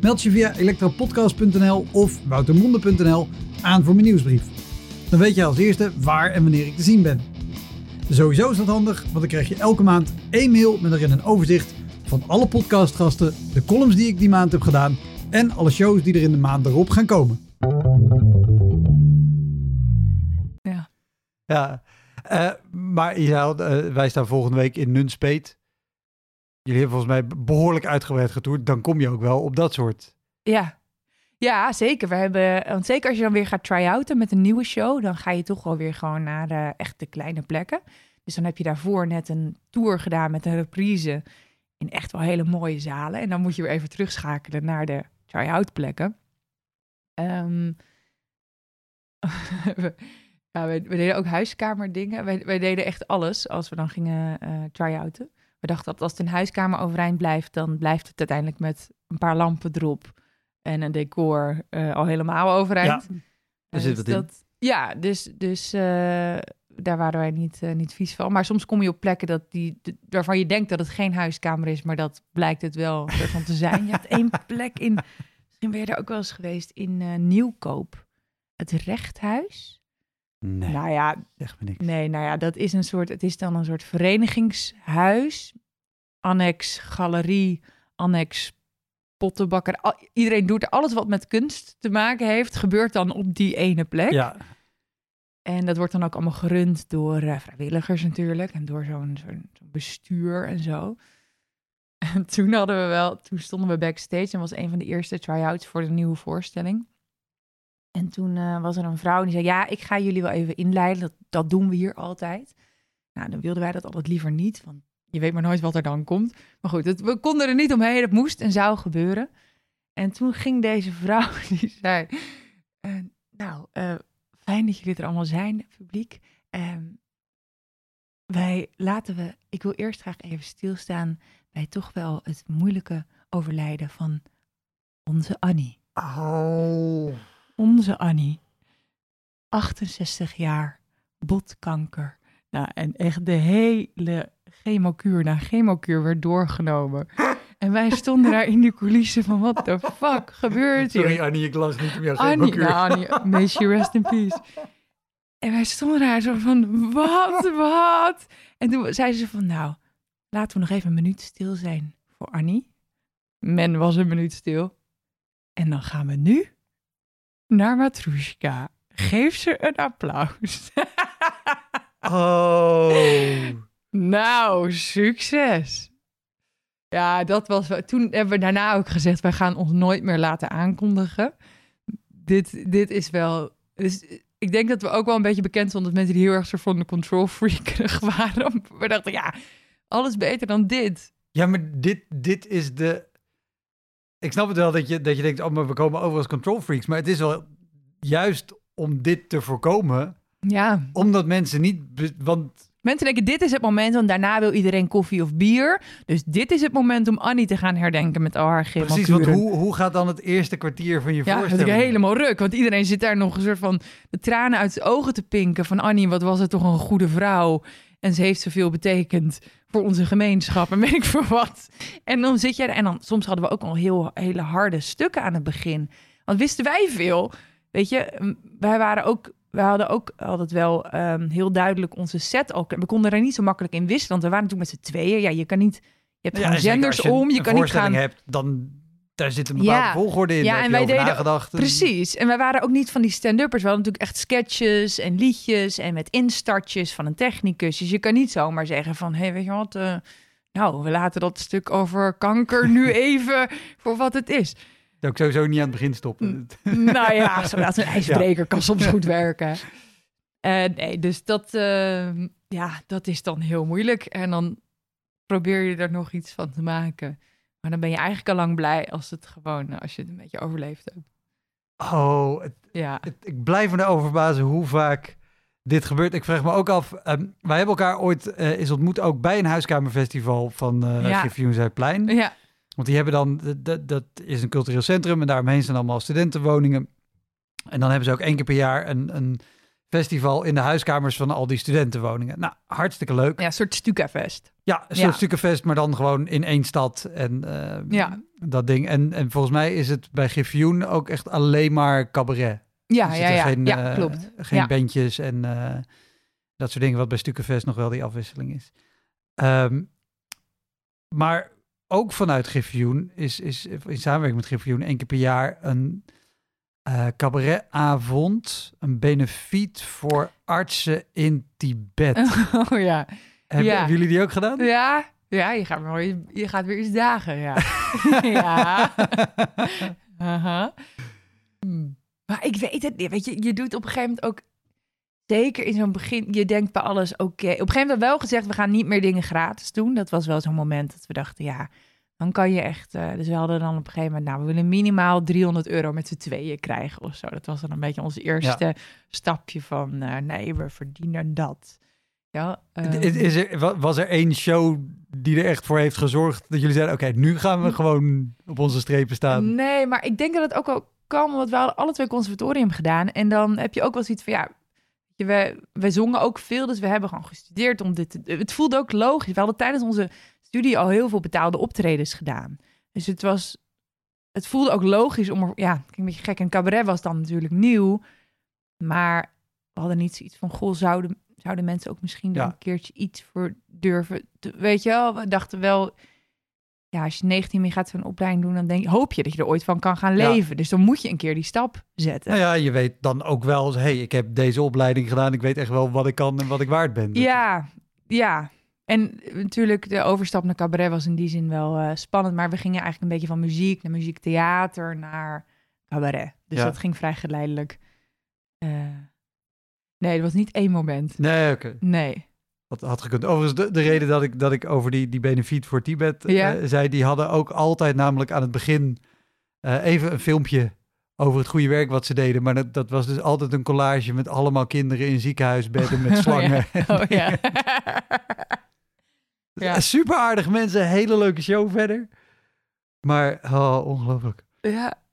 Meld je via elektropodcast.nl of woutermonde.nl aan voor mijn nieuwsbrief. Dan weet je als eerste waar en wanneer ik te zien ben. Sowieso is dat handig, want dan krijg je elke maand één mail met erin een overzicht van alle podcastgasten, de columns die ik die maand heb gedaan en alle shows die er in de maand erop gaan komen. Ja. Ja, eh, maar je zei al, eh, wij staan volgende week in Nunspeet. Jullie hebben volgens mij behoorlijk uitgebreid getoerd. Dan kom je ook wel op dat soort. Ja. ja, zeker. We hebben, want zeker als je dan weer gaat try-outen met een nieuwe show, dan ga je toch wel weer gewoon naar de echte kleine plekken. Dus dan heb je daarvoor net een tour gedaan met een reprise in echt wel hele mooie zalen. En dan moet je weer even terugschakelen naar de try-out plekken. Ehm, we, we, we deden ook huiskamerdingen. Wij deden echt alles als we dan gingen eh try-outen. We dachten dat als het een huiskamer overeind blijft, dan blijft het uiteindelijk met een paar lampen erop en een decor eh, al helemaal overeind. daar Eh, zit dus het in. dat- Ja, dus, dus eh, daar waren wij niet, niet vies van. Maar soms kom je op plekken dat die, de- waarvan je denkt dat het geen huiskamer is, maar dat blijkt het wel ervan te zijn. Je hebt één plek in, misschien ben je daar ook wel eens geweest, in Nieuwkoop. Het Rechthuis. Nee, Nou ja, zeg me niks. Nee, nou ja, dat is een soort. Het is dan een soort verenigingshuis. Annex galerie, annex pottenbakker. Al- iedereen doet er alles wat met kunst te maken heeft, gebeurt dan op die ene plek. Ja, En dat wordt dan ook allemaal gerund door eh, vrijwilligers natuurlijk. En door zo'n bestuur en zo. En toen hadden we wel, toen stonden we backstage en was een van de eerste try-outs voor de nieuwe voorstelling. En toen eh, was er een vrouw die zei: Ja, ik ga jullie wel even inleiden. Dat, dat doen we hier altijd. Nou, dan wilden wij dat altijd liever niet, want je weet maar nooit wat er dan komt. Maar goed, we konden er niet omheen. Het moest en zou gebeuren. En toen ging deze vrouw, die zei: eh, Nou, eh, fijn dat jullie er allemaal zijn, publiek. Ehm, wij laten we, ik wil eerst graag even stilstaan bij toch wel het moeilijke overlijden van onze Annie. Onze Annie. 68 jaar, botkanker. Nou, en echt de hele chemokuur na chemokuur werd doorgenomen. En wij stonden daar in die coulissen van, what the fuck gebeurt hier? Sorry Annie, ik lach niet meer. Annie, nou, Annie, may she rest in peace. En wij stonden daar zo van, wat, wat? En toen zei ze van, nou, laten we nog even een minuut stil zijn voor Annie. Men was een minuut stil. En dan gaan we nu naar Matrushka. Geef ze een applaus. Oh. nou, succes. Ja, dat was. Toen hebben we daarna ook gezegd: wij gaan ons nooit meer laten aankondigen. Dit, dit is wel. Dus ik denk dat we ook wel een beetje bekend stonden met mensen die heel erg soort van de control freakerig waren. We dachten, ja, alles beter dan dit. Ja, maar dit, dit is de... Ik snap het wel dat je, dat je denkt, oh, maar we komen over als control freaks. Maar het is wel juist om dit te voorkomen, Ja, omdat mensen niet... Want mensen denken: dit is het moment, want daarna wil iedereen koffie of bier. Dus dit is het moment om Annie te gaan herdenken met al haar precies, want hoe, hoe gaat dan het eerste kwartier van je Ja, dat voorstelling? ik helemaal ruk. Want iedereen zit daar nog een soort van de tranen uit de ogen te pinken. Van Annie, wat was het toch een goede vrouw. En ze heeft zoveel betekend voor onze gemeenschap. En weet ik voor wat. En dan zit je er. En dan soms hadden we ook al heel hele harde stukken aan het begin. Want wisten wij veel. Weet je, wij waren ook. We hadden ook altijd wel ehm, heel duidelijk onze set ook. We konden er niet zo makkelijk in wisselen. Want we waren natuurlijk met z'n tweeën. Ja, je kan niet. Je hebt Ja, je om. Je kan niet gaan. hebt, dan daar zit een bepaalde Ja. volgorde in. Ja, en wij deden- nagedacht. Precies. En wij waren ook niet van die stand-uppers. We hadden natuurlijk echt sketches en liedjes en met instartjes van een technicus. Dus je kan niet zomaar zeggen van, hé, hey, weet je wat, eh, nou, we laten dat stuk over kanker nu even voor wat het is. Dat ik sowieso niet aan het begin stoppen. nou ja, zodat een ijsbreker kan soms goed werken. Eh, nee, dus dat, eh, ja, dat is dan heel moeilijk. En dan probeer je er nog iets van te maken. Maar dan ben je eigenlijk al lang blij als het gewoon, als je het een beetje overleefd hebt. Oh, het, Ja. het- ik blijf me erover verbazen hoe vaak dit gebeurt. Ik vraag me ook af, ehm, wij hebben elkaar ooit eh eens ontmoet, ook bij een huiskamerfestival van eh Ja. Zuidplein. Ja, Want die hebben dan, dat- dat, dat is een cultureel centrum en daaromheen zijn allemaal studentenwoningen. En dan hebben ze ook één keer per jaar een, een festival in de huiskamers van al die studentenwoningen. Nou, hartstikke leuk. ja een soort Stukafest. Ja, een Ja. soort stukkenfest, maar dan gewoon in één stad. En eh, Ja. dat ding. En, en volgens mij is het bij Griffioen ook echt alleen maar cabaret. Ja, Er ja, ja. Geen, ja, eh, klopt. Geen Ja. bandjes en eh, dat soort dingen, wat bij Stukkenfest nog wel die afwisseling is. Ehm, maar ook vanuit Griffioen is, is in samenwerking met Griffioen één keer per jaar een eh cabaretavond, een benefiet voor artsen in Tibet. Oh ja. Hebben, ja. jullie die ook gedaan? Ja, ja je, gaat weer, je gaat weer eens dagen, ja. ja. Hmm. Maar ik weet het niet. Weet je, je doet op een gegeven moment ook... Zeker in zo'n begin, je denkt bij alles oké. Op een gegeven moment wel gezegd, we gaan niet meer dingen gratis doen. Dat was wel zo'n moment dat we dachten, ja, dan kan je echt... eh, dus we hadden dan op een gegeven moment, nou, we willen minimaal 300 euro met z'n tweeën krijgen of zo. Dat was dan een beetje ons eerste stapje van, eh, nee, we verdienen dat. Ja, ehm, Is er, wa- was er één show die er echt voor heeft gezorgd dat jullie zeiden, oké, nu gaan we gewoon op onze strepen staan. Nee, maar ik denk dat het ook wel kan, want we hadden alle twee conservatorium gedaan. En dan heb je ook wel zoiets van, ja, we, we zongen ook veel, dus we hebben gewoon gestudeerd om dit te... Het voelde ook logisch. We hadden tijdens onze studie al heel veel betaalde optredens gedaan. Dus het was... Het voelde ook logisch om... er- Ja, een beetje gek. En cabaret was dan natuurlijk nieuw. Maar we hadden niet zoiets van... Goh, zouden, zouden mensen ook misschien Ja. een keertje iets voor durven... te- weet je wel, we dachten wel... Ja, als je 19 meer gaat zo'n opleiding doen... dan denk, je- hoop je dat je er ooit van kan gaan Ja. leven. Dus dan moet je een keer die stap zetten. Nou ja, je weet dan ook wel, hey, ik heb deze opleiding gedaan, ik weet echt wel wat ik kan en wat ik waard ben. Ja, ja. En natuurlijk, de overstap naar cabaret was in die zin wel eh, spannend. Maar we gingen eigenlijk een beetje van muziek naar muziektheater naar cabaret. Dus Ja. dat ging vrij geleidelijk. Eh, nee, het was niet één moment. Nee, oké. Nee. Dat had gekund. Overigens, de, de reden dat ik, dat ik over die, die benefiet voor Tibet Ja. eh, zei, die hadden ook altijd namelijk aan het begin eh, even een filmpje over het goede werk wat ze deden. Maar dat, dat was dus altijd een collage met allemaal kinderen in ziekenhuisbedden met slangen. Oh ja. ja. Super aardige mensen, hele leuke show verder. Maar, oh, ongelooflijk. ja.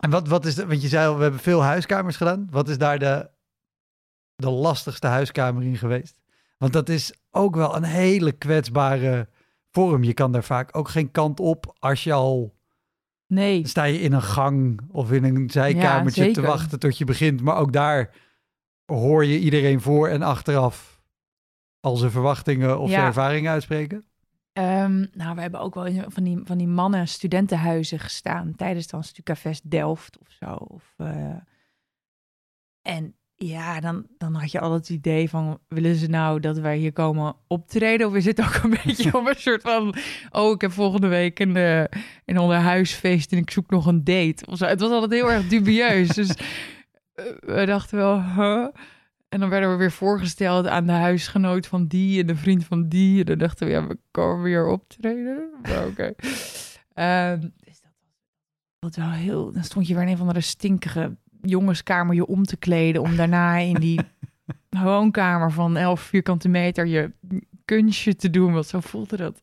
En wat, wat is de, want je zei al, we hebben veel huiskamers gedaan. Wat is daar de, de lastigste huiskamer in geweest? Want dat is ook wel een hele kwetsbare vorm. Je kan daar vaak ook geen kant op als je al Nee. sta je in een gang of in een zijkamertje te wachten tot je begint. Maar ook daar hoor je iedereen voor en achteraf al zijn verwachtingen of Ja. zijn ervaringen uitspreken. Ehm, nou, we hebben ook wel in van die, van die mannen studentenhuizen gestaan tijdens dan Stukafest Delft of zo. Of, eh, en ja, dan, dan had je al het idee van, willen ze nou dat wij hier komen optreden? Of is het ook een beetje op een soort van, oh, ik heb volgende week een, een onderhuisfeest en ik zoek nog een date. Of zo. Het was altijd heel erg dubieus. dus eh, we dachten wel, huh? En dan werden we weer voorgesteld aan de huisgenoot van die en de vriend van die. En dan dachten we, ja, we komen weer optreden. Maar Oké. Ehm, dus dat was wel heel... Dan stond je weer in een van de stinkige jongenskamer je om te kleden... om daarna in die woonkamer van 11 vierkante meter je kunstje te doen. Want zo voelde dat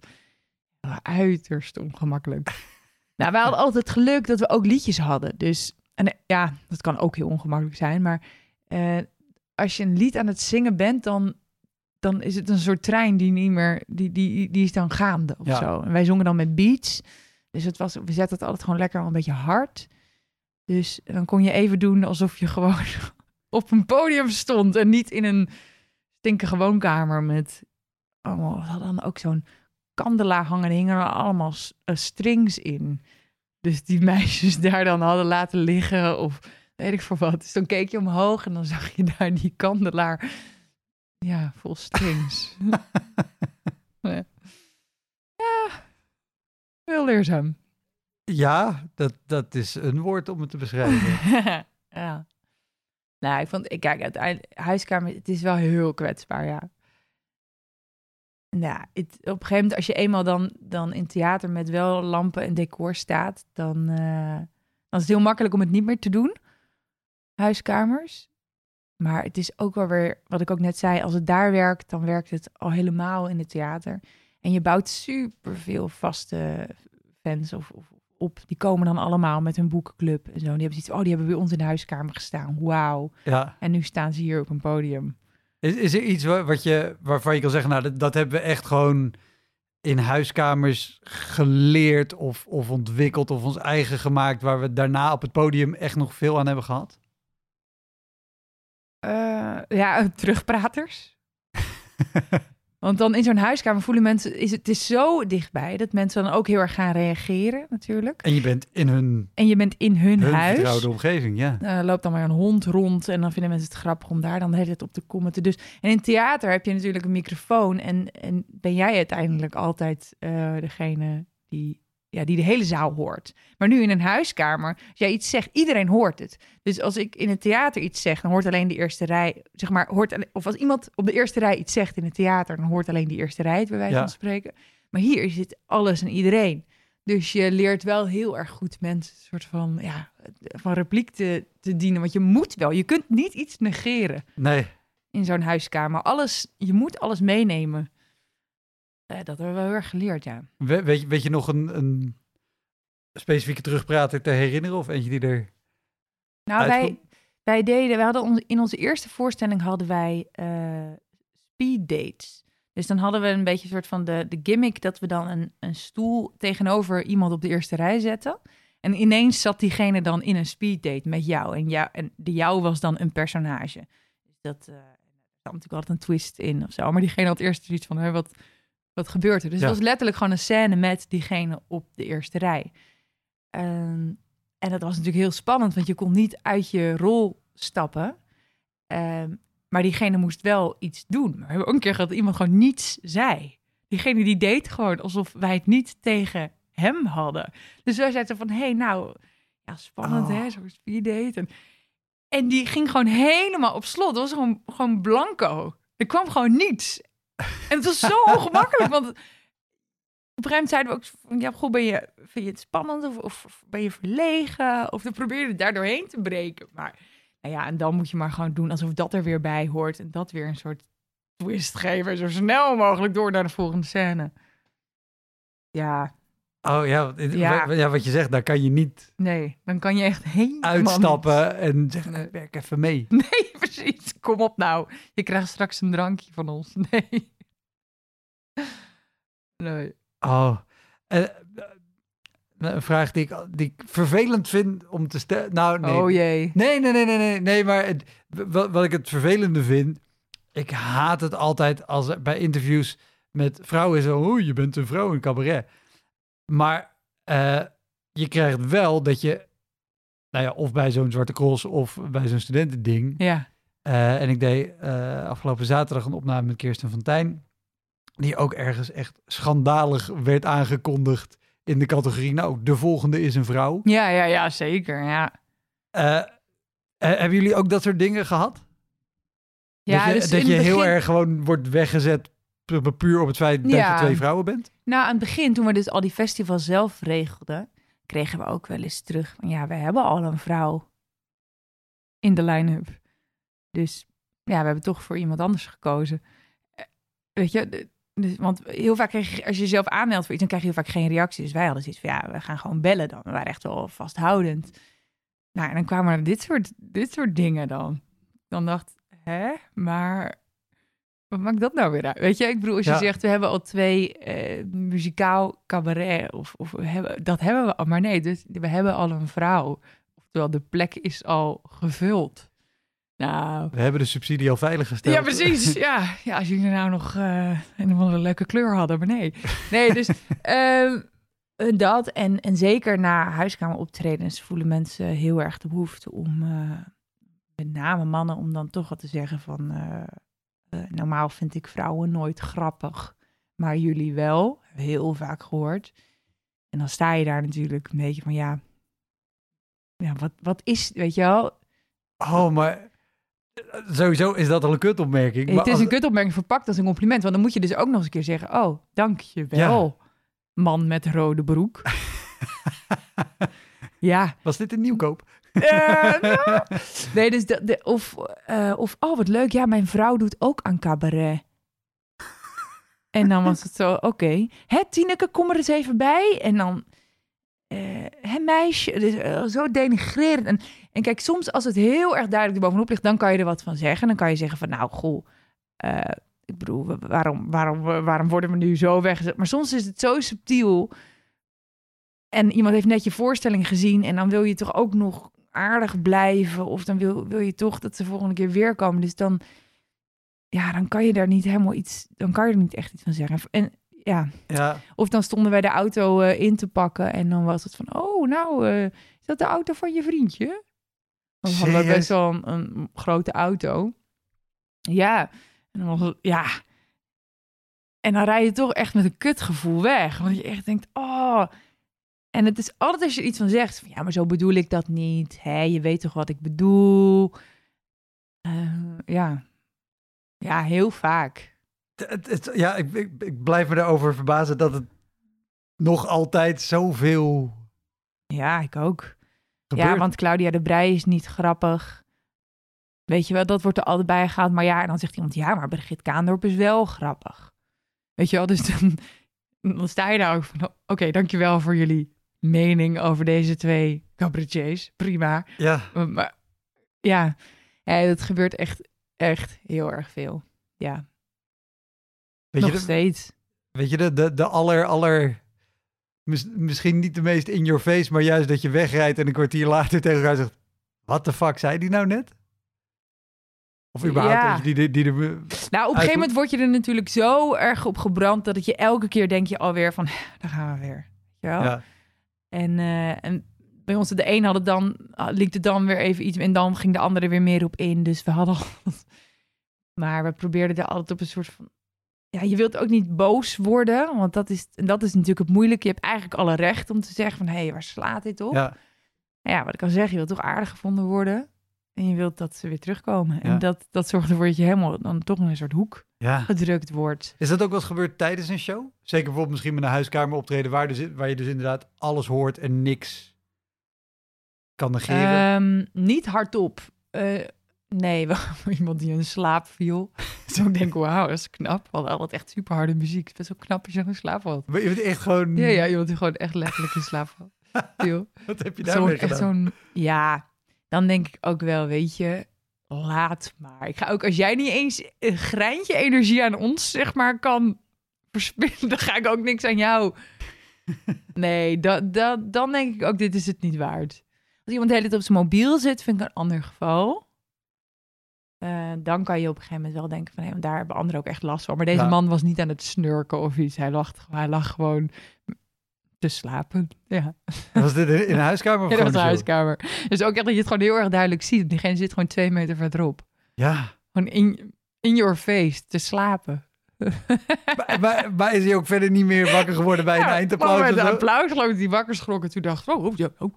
uiterst ongemakkelijk. nou, wij hadden altijd geluk dat we ook liedjes hadden. Dus, en ja, dat kan ook heel ongemakkelijk zijn. Maar eh, als je een lied aan het zingen bent, dan, dan is het een soort trein die niet meer, die, die, die is dan gaande of Ja. zo. En wij zongen dan met beats. Dus het was, we zetten het altijd gewoon lekker al een beetje hard. Dus dan kon je even doen alsof je gewoon op een podium stond en niet in een stinkige woonkamer met allemaal, we hadden dan ook zo'n kandelaar hangen, hingen er allemaal eh, strings in. dus die meisjes daar dan hadden laten liggen of weet ik voor wat. Dus dan keek je omhoog en dan zag je daar die kandelaar, ja, vol strings. ja. ja, heel leerzaam. Ja, dat, dat is een woord om het te beschrijven. ja. Nou, ik vond, ik kijk, uiteindelijk, huiskamer, het is wel heel kwetsbaar, ja. Nou, het, op een gegeven moment, als je eenmaal dan, dan in theater met wel lampen en decor staat, dan, uh, dan is het heel makkelijk om het niet meer te doen. Huiskamers. Maar het is ook wel weer, wat ik ook net zei, als het daar werkt, dan werkt het al helemaal in het theater. En je bouwt super veel vaste fans of, of, op. Die komen dan allemaal met hun boekenclub en zo. Die hebben zoiets oh, die hebben bij ons in de huiskamer gestaan. Wauw. Ja. En nu staan ze hier op een podium. Is, is er iets wat je, waarvan je kan zeggen, nou, dat, dat hebben we echt gewoon in huiskamers geleerd of, of ontwikkeld of ons eigen gemaakt, waar we daarna op het podium echt nog veel aan hebben gehad? Uh, ja, terugpraters. Want dan in zo'n huiskamer voelen mensen, is het is zo dichtbij dat mensen dan ook heel erg gaan reageren natuurlijk. En je bent in hun, en je bent in hun, hun huis. vertrouwde omgeving, ja. Uh, loopt dan maar een hond rond en dan vinden mensen het grappig om daar dan de hele tijd op te commenten. Dus, en in theater heb je natuurlijk een microfoon en, en ben jij uiteindelijk altijd uh, degene die ja, die de hele zaal hoort. Maar nu in een huiskamer, als jij iets zegt, iedereen hoort het. Dus als ik in het theater iets zeg, dan hoort alleen de eerste rij, zeg maar, hoort, of als iemand op de eerste rij iets zegt in het theater, dan hoort alleen die eerste rij het, bij wijze van spreken. Maar hier zit alles en iedereen. Dus je leert wel heel erg goed mensen een soort van, ja, van repliek te, te dienen. Want je moet wel, je kunt niet iets negeren. Nee. In zo'n huiskamer. Alles, je moet alles meenemen. Uh, dat hebben we wel heel erg geleerd, ja. We, weet, je, weet je nog een, een specifieke terugprater te herinneren of eentje die er. Nou, wij, wij deden, we hadden ons, in onze eerste voorstelling hadden wij uh, speed dates. Dus dan hadden we een beetje een soort van de, de gimmick dat we dan een, een stoel tegenover iemand op de eerste rij zetten. En ineens zat diegene dan in een speed date met jou. En, jou, en de jou was dan een personage. Dus dat uh, natuurlijk altijd een twist in of zo. Maar diegene had eerst zoiets van, wat, wat gebeurt er? Dus het was letterlijk gewoon een scène met diegene op de eerste rij. Um, en dat was natuurlijk heel spannend, want je kon niet uit je rol stappen. Um, maar diegene moest wel iets doen. Maar we hebben ook een keer gehad dat iemand gewoon niets zei. Diegene die deed gewoon alsof wij het niet tegen hem hadden. Dus wij zeiden van, hé, hey, nou, ja, spannend oh. hè, zo'n speed date. En, en die ging gewoon helemaal op slot. Dat was gewoon, gewoon blanco. Er kwam gewoon niets. En het was zo ongemakkelijk, want op een gegeven moment zeiden we ook, ja, goed, ben je, vind je het spannend of, of, ben je verlegen? Of dan probeerde het daar doorheen te breken. Maar nou ja, en dan moet je maar gewoon doen alsof dat er weer bij hoort en dat weer een soort twist geven, zo snel mogelijk door naar de volgende scène. Ja. Oh ja, ja. ja wat je zegt, daar kan je niet. Nee, dan kan je echt heen uitstappen en zeggen: nee. werk even mee. Nee, precies. Kom op nou, je krijgt straks een drankje van ons. Nee. Nee. Oh, uh, een vraag die ik, die ik vervelend vind om te stellen. Nou, nee. Oh jee. Nee, nee, nee, nee, nee, nee maar het, wat, wat ik het vervelende vind, ik haat het altijd als er bij interviews met vrouwen zo, oh, je bent een vrouw in cabaret. Maar uh, je krijgt wel dat je, nou ja, of bij zo'n Zwarte Cross of bij zo'n studentending. Ja. Uh, en ik deed uh, afgelopen zaterdag een opname met Kirsten van Tijn die ook ergens echt schandalig werd aangekondigd in de categorie, nou, de volgende is een vrouw. Ja, ja, ja, zeker, ja. Uh, hebben jullie ook dat soort dingen gehad? Ja, dat je, dus dat je heel erg gewoon wordt weggezet puur op het feit ja. dat je twee vrouwen bent? Nou, aan het begin, toen we dus al die festivals zelf regelden, kregen we ook wel eens terug van, ja, we hebben al een vrouw in de line-up. Dus ja, we hebben toch voor iemand anders gekozen. Weet je, dus, want heel vaak krijg je, als je jezelf aanmeldt voor iets, dan krijg je heel vaak geen reactie. Dus wij hadden zoiets van, ja, we gaan gewoon bellen dan. We waren echt wel vasthoudend. Nou, en dan kwamen er dit soort, dit soort dingen dan. Dan dacht hè, maar wat maakt dat nou weer uit? Weet je, ik bedoel, als je zegt, we hebben al twee uh, muzikaal cabaret, of, of we hebben, dat hebben we al, maar nee, dus we hebben al een vrouw. Oftewel, de plek is al gevuld. Nou. We hebben de subsidie al veilig gesteld. Ja, precies. Ja, ja als jullie nou nog uh, een of andere leuke kleur hadden, maar nee. Nee, dus... uh, Eh, dat en, en zeker na huiskameroptredens voelen mensen heel erg de behoefte om, eh, met name mannen, om dan toch wat te zeggen van, normaal vind ik vrouwen nooit grappig, maar jullie wel. Heel vaak gehoord. En dan sta je daar natuurlijk een beetje van, ja, ja wat, wat is, weet je wel, Oh, maar sowieso is dat al een kutopmerking. Maar het is als- een kutopmerking verpakt als een compliment. Want dan moet je dus ook nog eens een keer zeggen... Oh, dank je wel, man met rode broek. ja. Was dit een nieuwkoop? Eh, nou. Nee, dus de, de- of, eh, of... Oh, wat leuk. Ja, mijn vrouw doet ook aan cabaret. En dan was het zo, oké. Hè, Tineke, kom er eens even bij. En dan... eh hè, meisje. Dus, eh, zo denigrerend. En, en kijk, soms als het heel erg duidelijk erbovenop ligt... dan kan je er wat van zeggen. Dan kan je zeggen van, nou, goh... eh, ik bedoel, wa- waarom, waarom, waarom worden we nu zo weggezet? Maar soms is het zo subtiel. En iemand heeft net je voorstelling gezien... en dan wil je toch ook nog aardig blijven. Of dan wil, wil je toch dat ze volgende keer weer komen. Dus dan... Ja, dan kan je daar niet helemaal iets... Dan kan je er niet echt iets van zeggen. En ja, Ja. of dan stonden wij de auto eh, in te pakken en dan was het van, oh, nou, eh, is dat de auto van je vriendje? Dan hadden we best wel een, een grote auto. Ja, en dan was het, ja. En dan rij je toch echt met een kutgevoel weg, want je echt denkt, oh. En het is altijd als je iets van zegt, van, ja, maar zo bedoel ik dat niet. Hè, je weet toch wat ik bedoel? Eh, ja. Ja, heel vaak. Het, het- ja, ik, ik, ik blijf me erover verbazen dat het nog altijd zoveel Ja, ik ook. gebeurt. Ja, want Claudia de Brij is niet grappig. Weet je wel, dat wordt er altijd bij gehaald. Maar ja, en dan zegt iemand, ja, maar Brigitte Kaandorp is wel grappig. Weet je wel, dus dan, dan sta je daar ook van, oké, dankjewel voor jullie mening over deze twee cabaretiers. Prima. Ja, Maar, maar ja, ja, het gebeurt echt, echt heel erg veel. Ja, weet nog je, de, steeds. weet je de, de, de aller, aller... mis- misschien niet de meest in your face, maar juist dat je wegrijdt en een kwartier later tegen elkaar zegt... Wat de fuck zei die nou net? Of überhaupt, Ja. die, die, die, Nou, op een gegeven moment word je er natuurlijk zo erg op gebrand... dat het je elke keer denk je alweer van, daar gaan we weer. Wel? ja. En, eh, en bij ons, de een had het dan, liep het dan weer even iets en dan ging de andere weer meer op in. Dus we hadden al. Maar we probeerden er altijd op een soort van. Ja, je wilt ook niet boos worden, want dat is, en dat is natuurlijk het moeilijke. Je hebt eigenlijk alle recht om te zeggen van, hé, hey, waar slaat dit op? ja. Ja, wat ik al zeg, je wilt toch aardig gevonden worden. En je wilt dat ze weer terugkomen. Ja. En dat, dat zorgt ervoor dat je helemaal dan toch in een soort hoek ja. gedrukt wordt. Is dat ook wel eens gebeurd tijdens een show? Zeker bijvoorbeeld misschien met een huiskamer optreden waar, dus, waar je dus inderdaad alles hoort en niks kan negeren. Ehm, niet hardop. Eh, nee, wel iemand die in slaap viel. Dus ik denk, wauw, dat is knap. Hadden altijd echt super harde muziek. Het is best wel knap als je in slaap valt. Maar je bent echt gewoon... Ja, ja, iemand die gewoon echt letterlijk in slaap valt. Wat heb je daarmee gedaan? zo'n, ja, dan denk ik ook wel, weet je, laat maar. Ik ga ook, als jij niet eens een greintje energie aan ons, zeg maar, kan verspillen, dan ga ik ook niks aan jou. Nee, dat, dat, dan denk ik ook, dit is het niet waard. Als iemand de hele tijd op zijn mobiel zit, vind ik een ander geval. Eh, dan kan je op een gegeven moment wel denken van, hé, want daar hebben anderen ook echt last van. Maar deze Ja. man was niet aan het snurken of iets. Hij lag, hij lag gewoon te slapen. Ja. Was dit in een huiskamer of Ja, dat was de gewoon een show? huiskamer. Dus ook echt dat je het gewoon heel erg duidelijk ziet. Diegene zit gewoon twee meter verderop. Ja. Gewoon in, in your face te slapen. maar, maar, maar is hij ook verder niet meer wakker geworden bij een eindapplaus? maar een applaus geloof ik die wakker schrok en toen dacht oh, oh, ja, oh.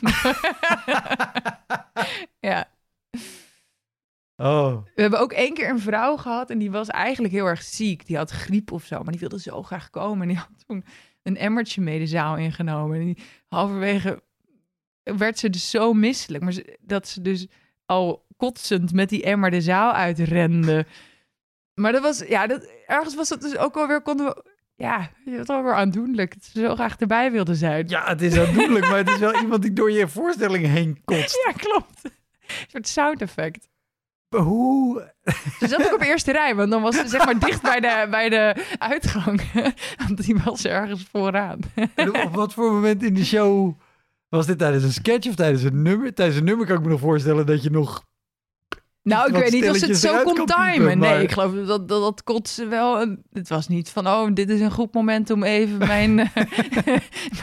ja. Oh, We hebben ook één keer een vrouw gehad en die was eigenlijk heel erg ziek. Die had griep of zo, maar die wilde zo graag komen. En die had toen een emmertje mee de zaal ingenomen. En die, halverwege werd ze dus zo misselijk. Maar ze- dat ze dus al kotsend met die emmer de zaal uitrende. Maar dat was, ja, dat, ergens was dat dus ook wel weer, konden we, ja, je was wel weer aandoenlijk. Dat ze zo graag erbij wilde zijn. ja, het is aandoenlijk, maar het is wel iemand die door je voorstelling heen kotst. Ja, klopt. Een soort sound effect. Hoe? Ze zat ook op eerste rij, want dan was ze zeg maar dicht bij de, bij de uitgang. Want die was ergens vooraan. En op wat voor moment in de show was dit tijdens een sketch of tijdens een nummer? Tijdens een nummer kan ik me nog voorstellen dat je nog Nou, ik weet niet of ze het zo kon timen. Nee, ik geloof dat dat, dat kotsen wel... Een, het was niet van, oh, dit is een goed moment om even mijn, eh,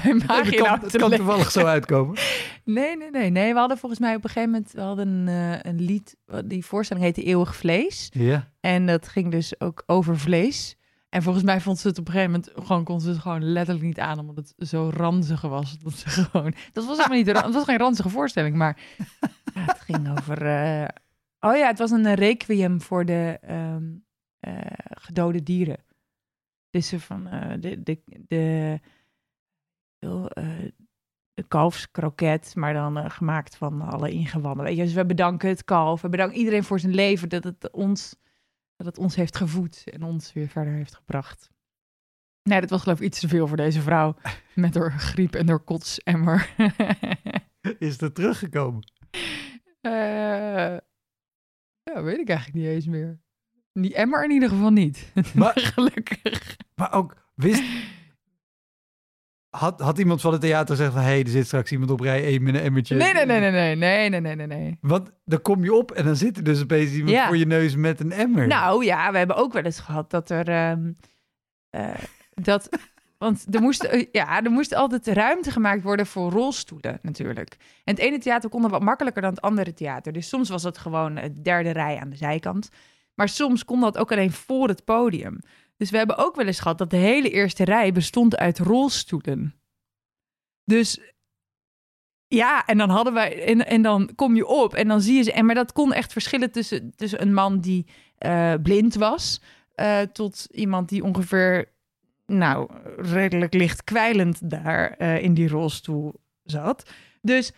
mijn Het maag kan, inhoud het kan toevallig zo uitkomen. Nee, nee, nee, nee. We hadden volgens mij op een gegeven moment we hadden een, eh, een lied, die voorstelling heette Eeuwig Vlees. Ja. En dat ging dus ook over vlees. En volgens mij vond ze het op een gegeven moment gewoon, kon ze het gewoon letterlijk niet aan, omdat het zo ranzig was. Dat ze gewoon, dat was helemaal niet, het was geen ranzige voorstelling, maar ja, het ging over, eh, oh ja, het was een requiem voor de ehm, eh, gedode dieren. Dus ze van eh, de, de, eh, de kalfskroket, maar dan gemaakt van alle ingewanden. Weet je, dus we bedanken het kalf, we bedanken iedereen voor zijn leven, dat het ons, dat het ons heeft gevoed en ons weer verder heeft gebracht. Nee, dat was geloof ik iets te veel voor deze vrouw met haar griep en haar kotsemmer. Is er teruggekomen? Eh, ja, weet ik eigenlijk niet eens meer. Die emmer in ieder geval niet. Maar- Gelukkig. Maar ook, wist... Had, had iemand van het theater gezegd van... Hé, hey, er zit straks iemand op rij 1 met een emmertje. Nee, nee, nee, nee, nee, nee, nee, nee, nee, nee. Want dan kom je op en dan zit er dus opeens iemand Ja. voor je neus met een emmer. Nou ja, we hebben ook wel eens gehad dat er. ehm, eh, dat, want er moest, eh, ja, er moest altijd ruimte gemaakt worden voor rolstoelen, natuurlijk. En het ene theater kon dat wat makkelijker dan het andere theater. Dus soms was dat gewoon het derde rij aan de zijkant. Maar soms kon dat ook alleen voor het podium. Dus we hebben ook wel eens gehad dat de hele eerste rij bestond uit rolstoelen. Dus ja, en dan hadden wij. En, en dan kom je op en dan zie je ze. En maar dat kon echt verschillen tussen, tussen een man die eh, blind was. eh, tot iemand die ongeveer. Nou, redelijk licht kwijlend daar eh, in die rolstoel zat. Dus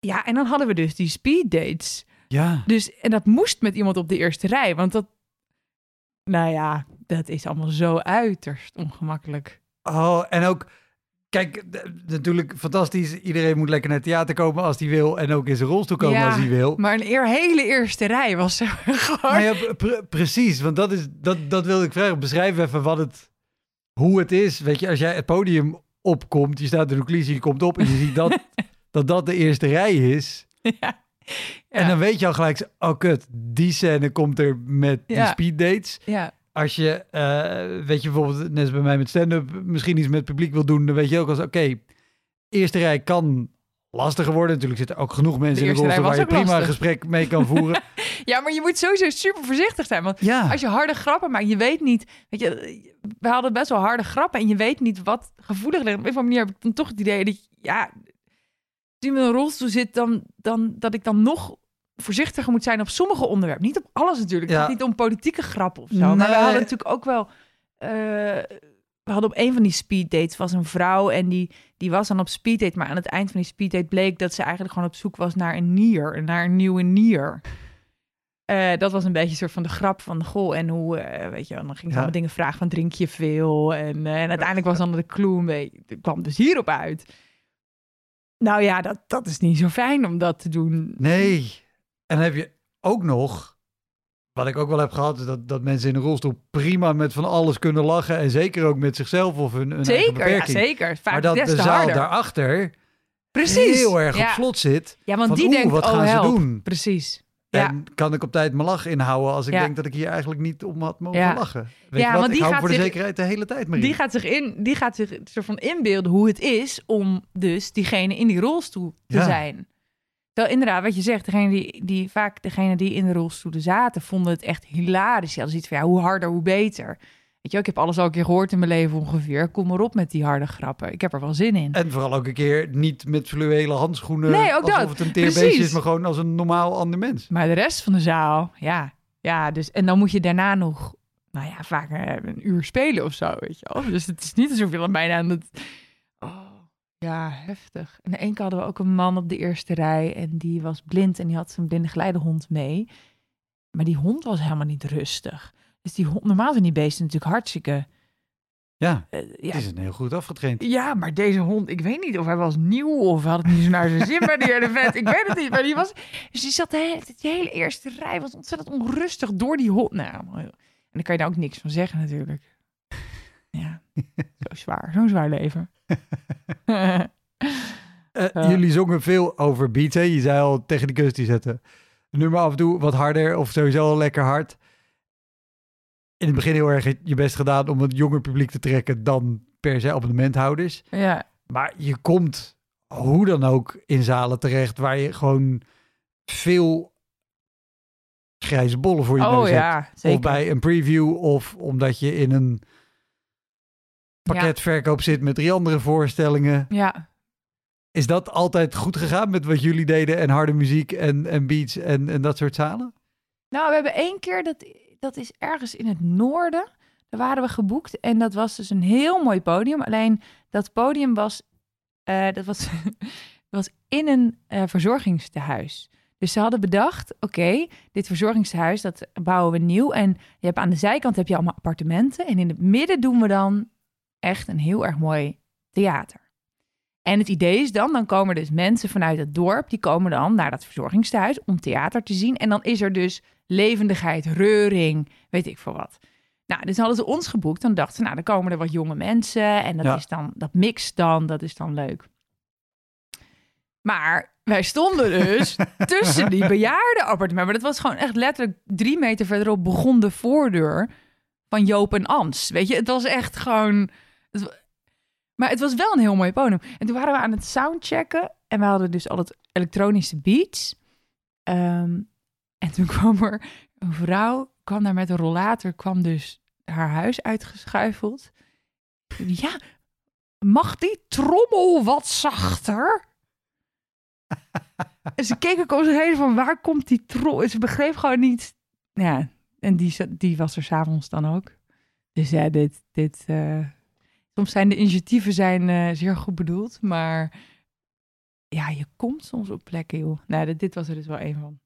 ja, en dan hadden we dus die speed dates. Ja. Dus, en dat moest met iemand op de eerste rij. Want dat. Nou ja, dat is allemaal zo uiterst ongemakkelijk. Oh, en ook... Kijk, natuurlijk fantastisch. Iedereen moet lekker naar het theater komen als hij wil. En ook in zijn rolstoel komen Ja, als hij wil. Maar een eer, hele eerste rij was er gewoon. Maar ja, pre- precies. Want dat, is, dat, dat wilde ik vragen. Beschrijf even wat het, hoe het is. Weet je, als jij het podium opkomt. Je staat in de coulissen, je komt op en je ziet dat, dat dat de eerste rij is. ja. En dan weet je al gelijk, oh kut, die scène komt er met die speed dates. ja. Als je, eh, weet je bijvoorbeeld, net als bij mij met stand-up, misschien iets met publiek wil doen, dan weet je ook als, oké, eerste rij kan lastiger worden. Natuurlijk zitten ook genoeg mensen in de rolstoel waar je prima een gesprek mee kan voeren. ja, maar je moet sowieso super voorzichtig zijn. Want ja, als je harde grappen maakt, je weet niet... Weet je, we hadden best wel harde grappen en je weet niet wat gevoelig ligt. Op een of andere manier heb ik dan toch het idee dat, ja... Als je met een rolstoel zit, dan, dan, dat ik dan nog voorzichtiger moet zijn op sommige onderwerpen. Niet op alles natuurlijk. Het gaat niet om politieke grappen of zo. Maar we hadden natuurlijk ook wel... eh, we hadden op een van die speeddates was een vrouw en die, die was dan op speeddate. Maar aan het eind van die speeddate bleek dat ze eigenlijk gewoon op zoek was naar een nier. Naar een nieuwe nier. Eh, dat was een beetje een soort van de grap van goh en hoe, eh, weet je, dan ging ze Ja. allemaal dingen vragen van drink je veel en, eh, en uiteindelijk was dan de clue het kwam dus hierop uit. Nou ja, dat, dat is niet zo fijn om dat te doen. nee. En heb je ook nog, wat ik ook wel heb gehad, is dat, dat mensen in een rolstoel prima met van alles kunnen lachen. En zeker ook met zichzelf of hun, hun Zeker, ja beperking. zeker. Vaak Maar dat de zaal harder. daarachter Precies. heel erg ja. op slot zit. Ja, want van, die denkt, wat oh gaan ze doen? Precies. Ja. En kan ik op tijd mijn lach inhouden als ik Ja. denk dat ik hier eigenlijk niet om had mogen Ja. lachen? Weet Ja, je wat? want ik die hou gaat voor de zekerheid de hele tijd maar Die gaat zich in, die gaat zich soort van inbeelden hoe het is om dus diegene in die rolstoel te Ja. zijn. Terwijl inderdaad, wat je zegt, degene die, die vaak degene die in de rolstoelen zaten, vonden het echt hilarisch. Die hadden zoiets van, ja, hoe harder, hoe beter. Weet je, ik heb alles al een keer gehoord in mijn leven ongeveer. Kom maar op met die harde grappen. Ik heb er wel zin in. En vooral ook een keer niet met fluwelen handschoenen. Nee, ook alsof dat. het een teerbeestje Precies. is, maar gewoon als een normaal ander mens. Maar de rest van de zaal, ja. Ja, dus, en dan moet je daarna nog, nou ja, vaak eh, een uur spelen of zo, weet je wel. Dus het is niet alsof je dan bijna aan het... Ja, heftig. En één keer hadden we ook een man op de eerste rij en die was blind en die had zijn blinde geleidehond mee. Maar die hond was helemaal niet rustig. Dus die hond, normaal zijn die beesten natuurlijk hartstikke... Ja, eh, ja, het is een heel goed afgetraind. ja, maar deze hond, ik weet niet of hij was nieuw of had het niet zo naar zijn zin bij die hele vet. Ik weet het niet, maar die was... Dus die zat de hele, die hele eerste rij, was ontzettend onrustig door die hond. Nou, en daar kan je daar ook niks van zeggen natuurlijk. Ja, zo zwaar, zo'n zwaar leven. Eh. Jullie zongen veel over beats. Hè? Je zei al, technicus die zetten een nummer af en toe wat harder of sowieso al lekker hard. In het begin heel erg je best gedaan om het jonger publiek te trekken dan per se abonnementhouders. Ja, Maar je komt hoe dan ook in zalen terecht waar je gewoon veel grijze bollen voor je oh neus hebt. ja, zeker. Of bij een preview of omdat je in een pakketverkoop zit met drie andere voorstellingen. Ja, Is dat altijd goed gegaan met wat jullie deden en harde muziek en, en beats en, en dat soort zalen? Nou, we hebben één keer, dat, dat is ergens in het noorden. Daar waren we geboekt. En dat was dus een heel mooi podium. Alleen dat podium was, eh, dat was, was in een eh, verzorgingstehuis. Dus ze hadden bedacht, oké, dit verzorgingstehuis, dat bouwen we nieuw. En je hebt aan de zijkant heb je allemaal appartementen. En in het midden doen we dan echt een heel erg mooi theater. En het idee is dan, dan komen dus mensen vanuit het dorp, die komen dan naar dat verzorgingstehuis om theater te zien. En dan is er dus levendigheid, reuring, weet ik veel wat. Nou, dus hadden ze ons geboekt. Dan dachten ze, nou, dan komen er wat jonge mensen. En dat Ja. is dan, dat mixt dan, dat is dan leuk. Maar wij stonden dus tussen die bejaardenappartementen. Maar dat was gewoon echt letterlijk drie meter verderop begon de voordeur van Joop en Ans. Weet je, het was echt gewoon... maar het was wel een heel mooi podium. En toen waren we aan het soundchecken. En we hadden dus al het elektronische beats. Ehm, en toen kwam er een vrouw, kwam daar met een rollator, kwam dus haar huis uitgeschuifeld. Ja, mag die trommel wat zachter? en ze keek ook om zich heen van, waar komt die trommel? Ze begreep gewoon niet. Ja, en die, die was er s'avonds dan ook. Dus ja, dit... dit eh, Soms zijn de initiatieven zijn, eh, zeer goed bedoeld, maar ja, je komt soms op plekken, joh. Nee, dit, dit was er dus wel een van.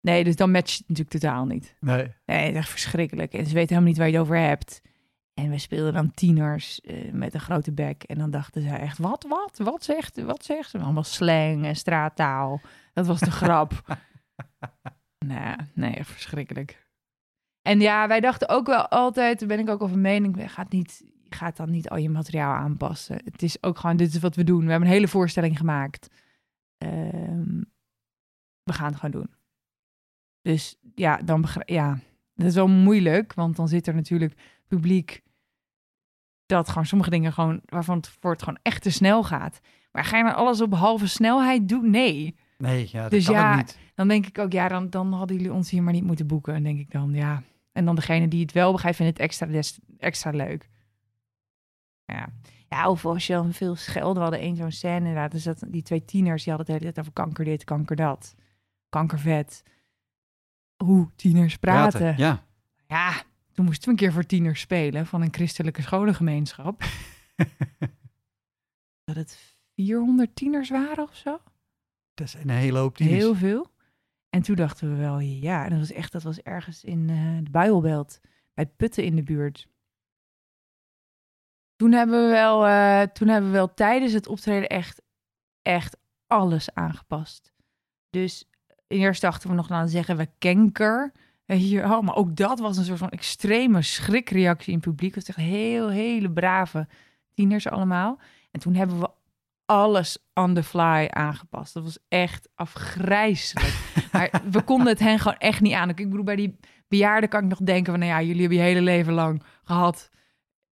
Nee, dus dan matcht het natuurlijk totaal niet. Nee. Nee, het is echt verschrikkelijk. En ze weten helemaal niet waar je het over hebt. En we speelden dan tieners eh, met een grote bek. En dan dachten zij echt, wat, wat, wat zegt, wat zegt ze? Allemaal slang en straattaal. Dat was de grap. nee, nee, echt verschrikkelijk. En ja, wij dachten ook wel altijd, daar ben ik ook over mening, je gaat, niet, je gaat dan niet al je materiaal aanpassen. Het is ook gewoon, dit is wat we doen. We hebben een hele voorstelling gemaakt. Ehm, we gaan het gewoon doen. Dus ja, dan ja, dat is wel moeilijk, want dan zit er natuurlijk publiek dat gewoon sommige dingen gewoon waarvan het voor het gewoon echt te snel gaat. Maar ga je nou alles op halve snelheid doen? Nee. Nee, ja, dat Dus kan ja, niet. Dan denk ik ook, ja, dan, dan hadden jullie ons hier maar niet moeten boeken. En denk ik dan, ja. En dan degene die het wel begrijpt, vindt het extra, des- extra leuk. Ja. ja, of als je dan veel schelden. We hadden één zo'n scène inderdaad. Dus dat, die twee tieners, die hadden het hele tijd over kanker dit, kanker dat. Kankervet. Hoe tieners praten. Ja. Ja, toen moesten we een keer voor tieners spelen van een christelijke scholengemeenschap. dat het 400 tieners waren of zo. Dat is een hele hoop tieners. Heel veel. En toen dachten we wel, ja, en dat was echt, dat was ergens in eh, de Bijbelbelt, bij Putten in de buurt. Toen hebben we wel, eh, toen hebben we wel tijdens het optreden echt, echt alles aangepast. Dus eerst dachten we nog, nou zeggen we kenker. Weet je, oh, maar ook dat was een soort van extreme schrikreactie in het publiek. Het was echt heel, hele brave tieners allemaal. En toen hebben we alles on the fly aangepast. Dat was echt afgrijzelijk. maar we konden het hen gewoon echt niet aan. Ik bedoel, bij die bejaarden kan ik nog denken van... nou ja, jullie hebben je hele leven lang gehad.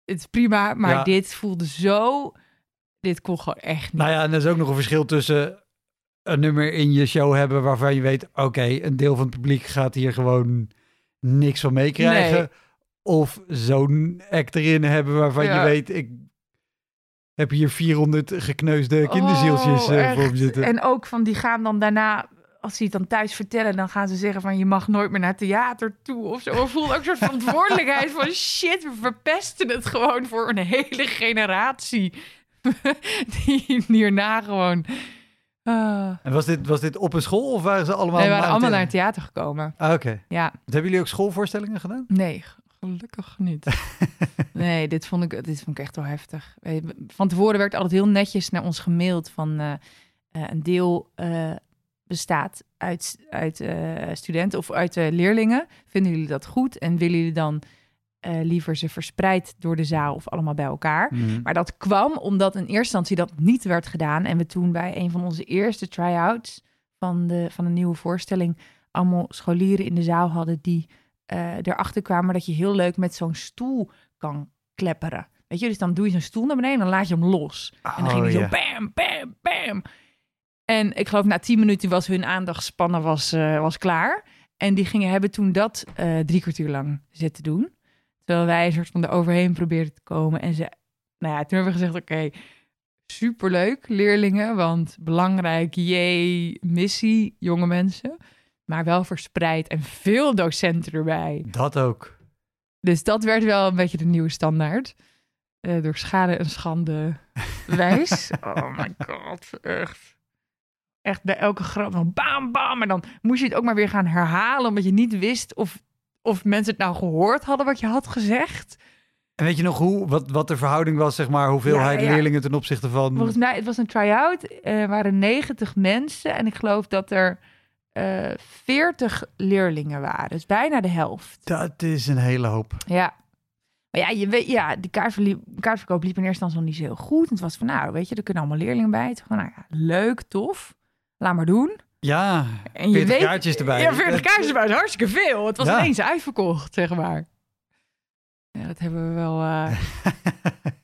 Het is prima, maar Ja. dit voelde zo... Dit kon gewoon echt niet. Nou ja, en er is ook nog een verschil tussen een nummer in je show hebben waarvan je weet, oké, een deel van het publiek gaat hier gewoon niks van meekrijgen. Nee. Of zo'n act erin hebben waarvan Ja. je weet, ik heb hier 400 gekneusde kinderzieltjes Oh, eh, voor me zitten. En ook van, die gaan dan daarna... Als ze het dan thuis vertellen, dan gaan ze zeggen van... je mag nooit meer naar theater toe of zo. We voelen ook een soort verantwoordelijkheid van... shit, we verpesten het gewoon voor een hele generatie. Die hierna gewoon... ah. En was dit, was dit op een school of waren ze allemaal Nee, we waren allemaal naar het theater gekomen. Ah, Oké. Ja, Hebben jullie ook schoolvoorstellingen gedaan? nee, gelukkig niet. nee, dit vond, ik, dit vond ik echt wel heftig. Eh, Van tevoren werd altijd heel netjes naar ons gemaild van... eh, eh, een deel eh, bestaat uit, uit eh, studenten of uit eh, leerlingen. Vinden jullie dat goed? En willen jullie dan eh, liever ze verspreid door de zaal of allemaal bij elkaar? Mhm. Maar dat kwam omdat in eerste instantie dat niet werd gedaan. En we toen bij een van onze eerste try-outs van de, van een nieuwe voorstelling allemaal scholieren in de zaal hadden die erachter kwamen dat je heel leuk met zo'n stoel kan klepperen. Weet je, dus dan doe je zo'n stoel naar beneden en dan laat je hem los. en dan ging Oh, hij ja. zo bam, bam, bam. En ik geloof na tien minuten was hun aandachtspannen was, eh, was klaar. En die gingen hebben toen dat eh, drie kwartier lang zitten doen. Terwijl wij een soort van er overheen probeerden te komen. En ze, nou ja, toen hebben we gezegd, oké, superleuk leerlingen. Want belangrijk, jee, missie, jonge mensen. Maar wel verspreid en veel docenten erbij. Dat ook. Dus dat werd wel een beetje de nieuwe standaard. Eh, door schade en schande wijs. oh my god, echt. Echt bij elke grap van bam, bam. En dan moest je het ook maar weer gaan herhalen... omdat je niet wist of, of mensen het nou gehoord hadden wat je had gezegd. En weet je nog hoe, wat, wat de verhouding was, zeg maar, hoeveelheid Ja, ja. leerlingen ten opzichte van... Volgens mij, het was een try-out. eh, Er waren 90 mensen. En ik geloof dat er eh 40 leerlingen waren. Dus bijna de helft. Dat is een hele hoop. Ja. Maar ja, je weet, ja de kaartverliep, kaartverkoop liep in eerste instantie nog niet zo heel goed. En het was van, nou, weet je, er kunnen allemaal leerlingen bij. Toen van, nou ja, leuk, tof. Laat maar doen. Ja, En je 40 weet, kaartjes erbij. Ja, 40 Dat- kaartjes erbij. Is hartstikke veel. Het was Ja. ineens uitverkocht, zeg maar. Ja, dat hebben we wel... eh,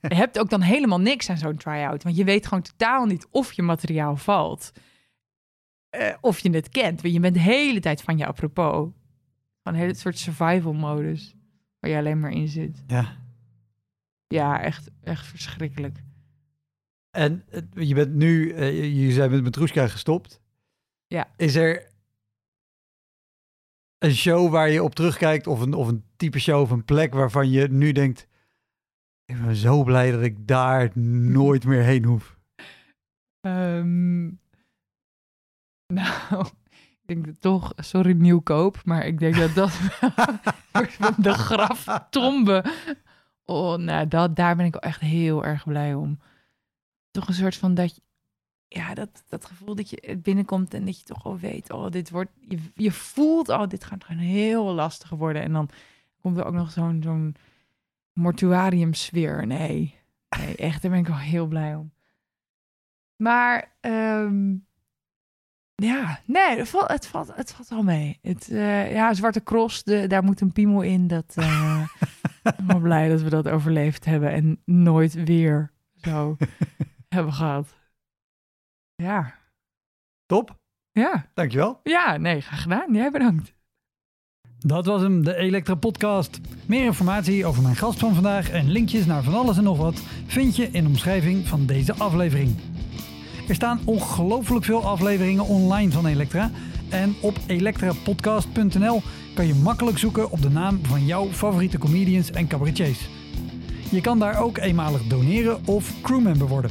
je hebt ook dan helemaal niks aan zo'n try-out. Want je weet gewoon totaal niet of je materiaal valt. Eh, of je het kent. Want je bent de hele tijd van je apropos. Van een hele soort survival modus. Waar je alleen maar in zit. ja. Ja, echt, echt verschrikkelijk. En je bent nu, eh, je zijn met Matrushka gestopt. Ja. Is er een show waar je op terugkijkt of een, of een type show of een plek waarvan je nu denkt, ik ben zo blij dat ik daar nooit meer heen hoef. Ehm, nou, ik denk dat toch, sorry nieuwkoop, maar ik denk dat dat de graftombe. Oh, nou, dat, daar ben ik wel echt heel erg blij om. Toch een soort van dat, ja, dat, dat gevoel dat je binnenkomt en dat je toch al weet, oh, dit wordt, je, je voelt, oh, dit gaat gewoon heel lastig worden. En dan komt er ook nog zo'n zo'n mortuarium sfeer. Nee, nee, echt, daar ben ik wel heel blij om. Maar ehm, ja, nee, het valt, het valt, het valt wel mee. Het, eh, ja, Zwarte Cross, de, daar moet een piemel in. Dat, ik ben wel blij dat we dat overleefd hebben en nooit weer zo hebben gehad. Ja, Top, ja, dankjewel. ja, nee, graag gedaan. Jij bedankt. Dat was hem, de Elektra Podcast. Meer informatie over mijn gast van vandaag en linkjes naar van alles en nog wat vind je in de omschrijving van deze aflevering. Er staan ongelooflijk veel afleveringen online van Elektra. En op elektrapodcast.nl kan je makkelijk zoeken op de naam van jouw favoriete comedians en cabaretiers. Je kan daar ook eenmalig doneren of crewmember worden.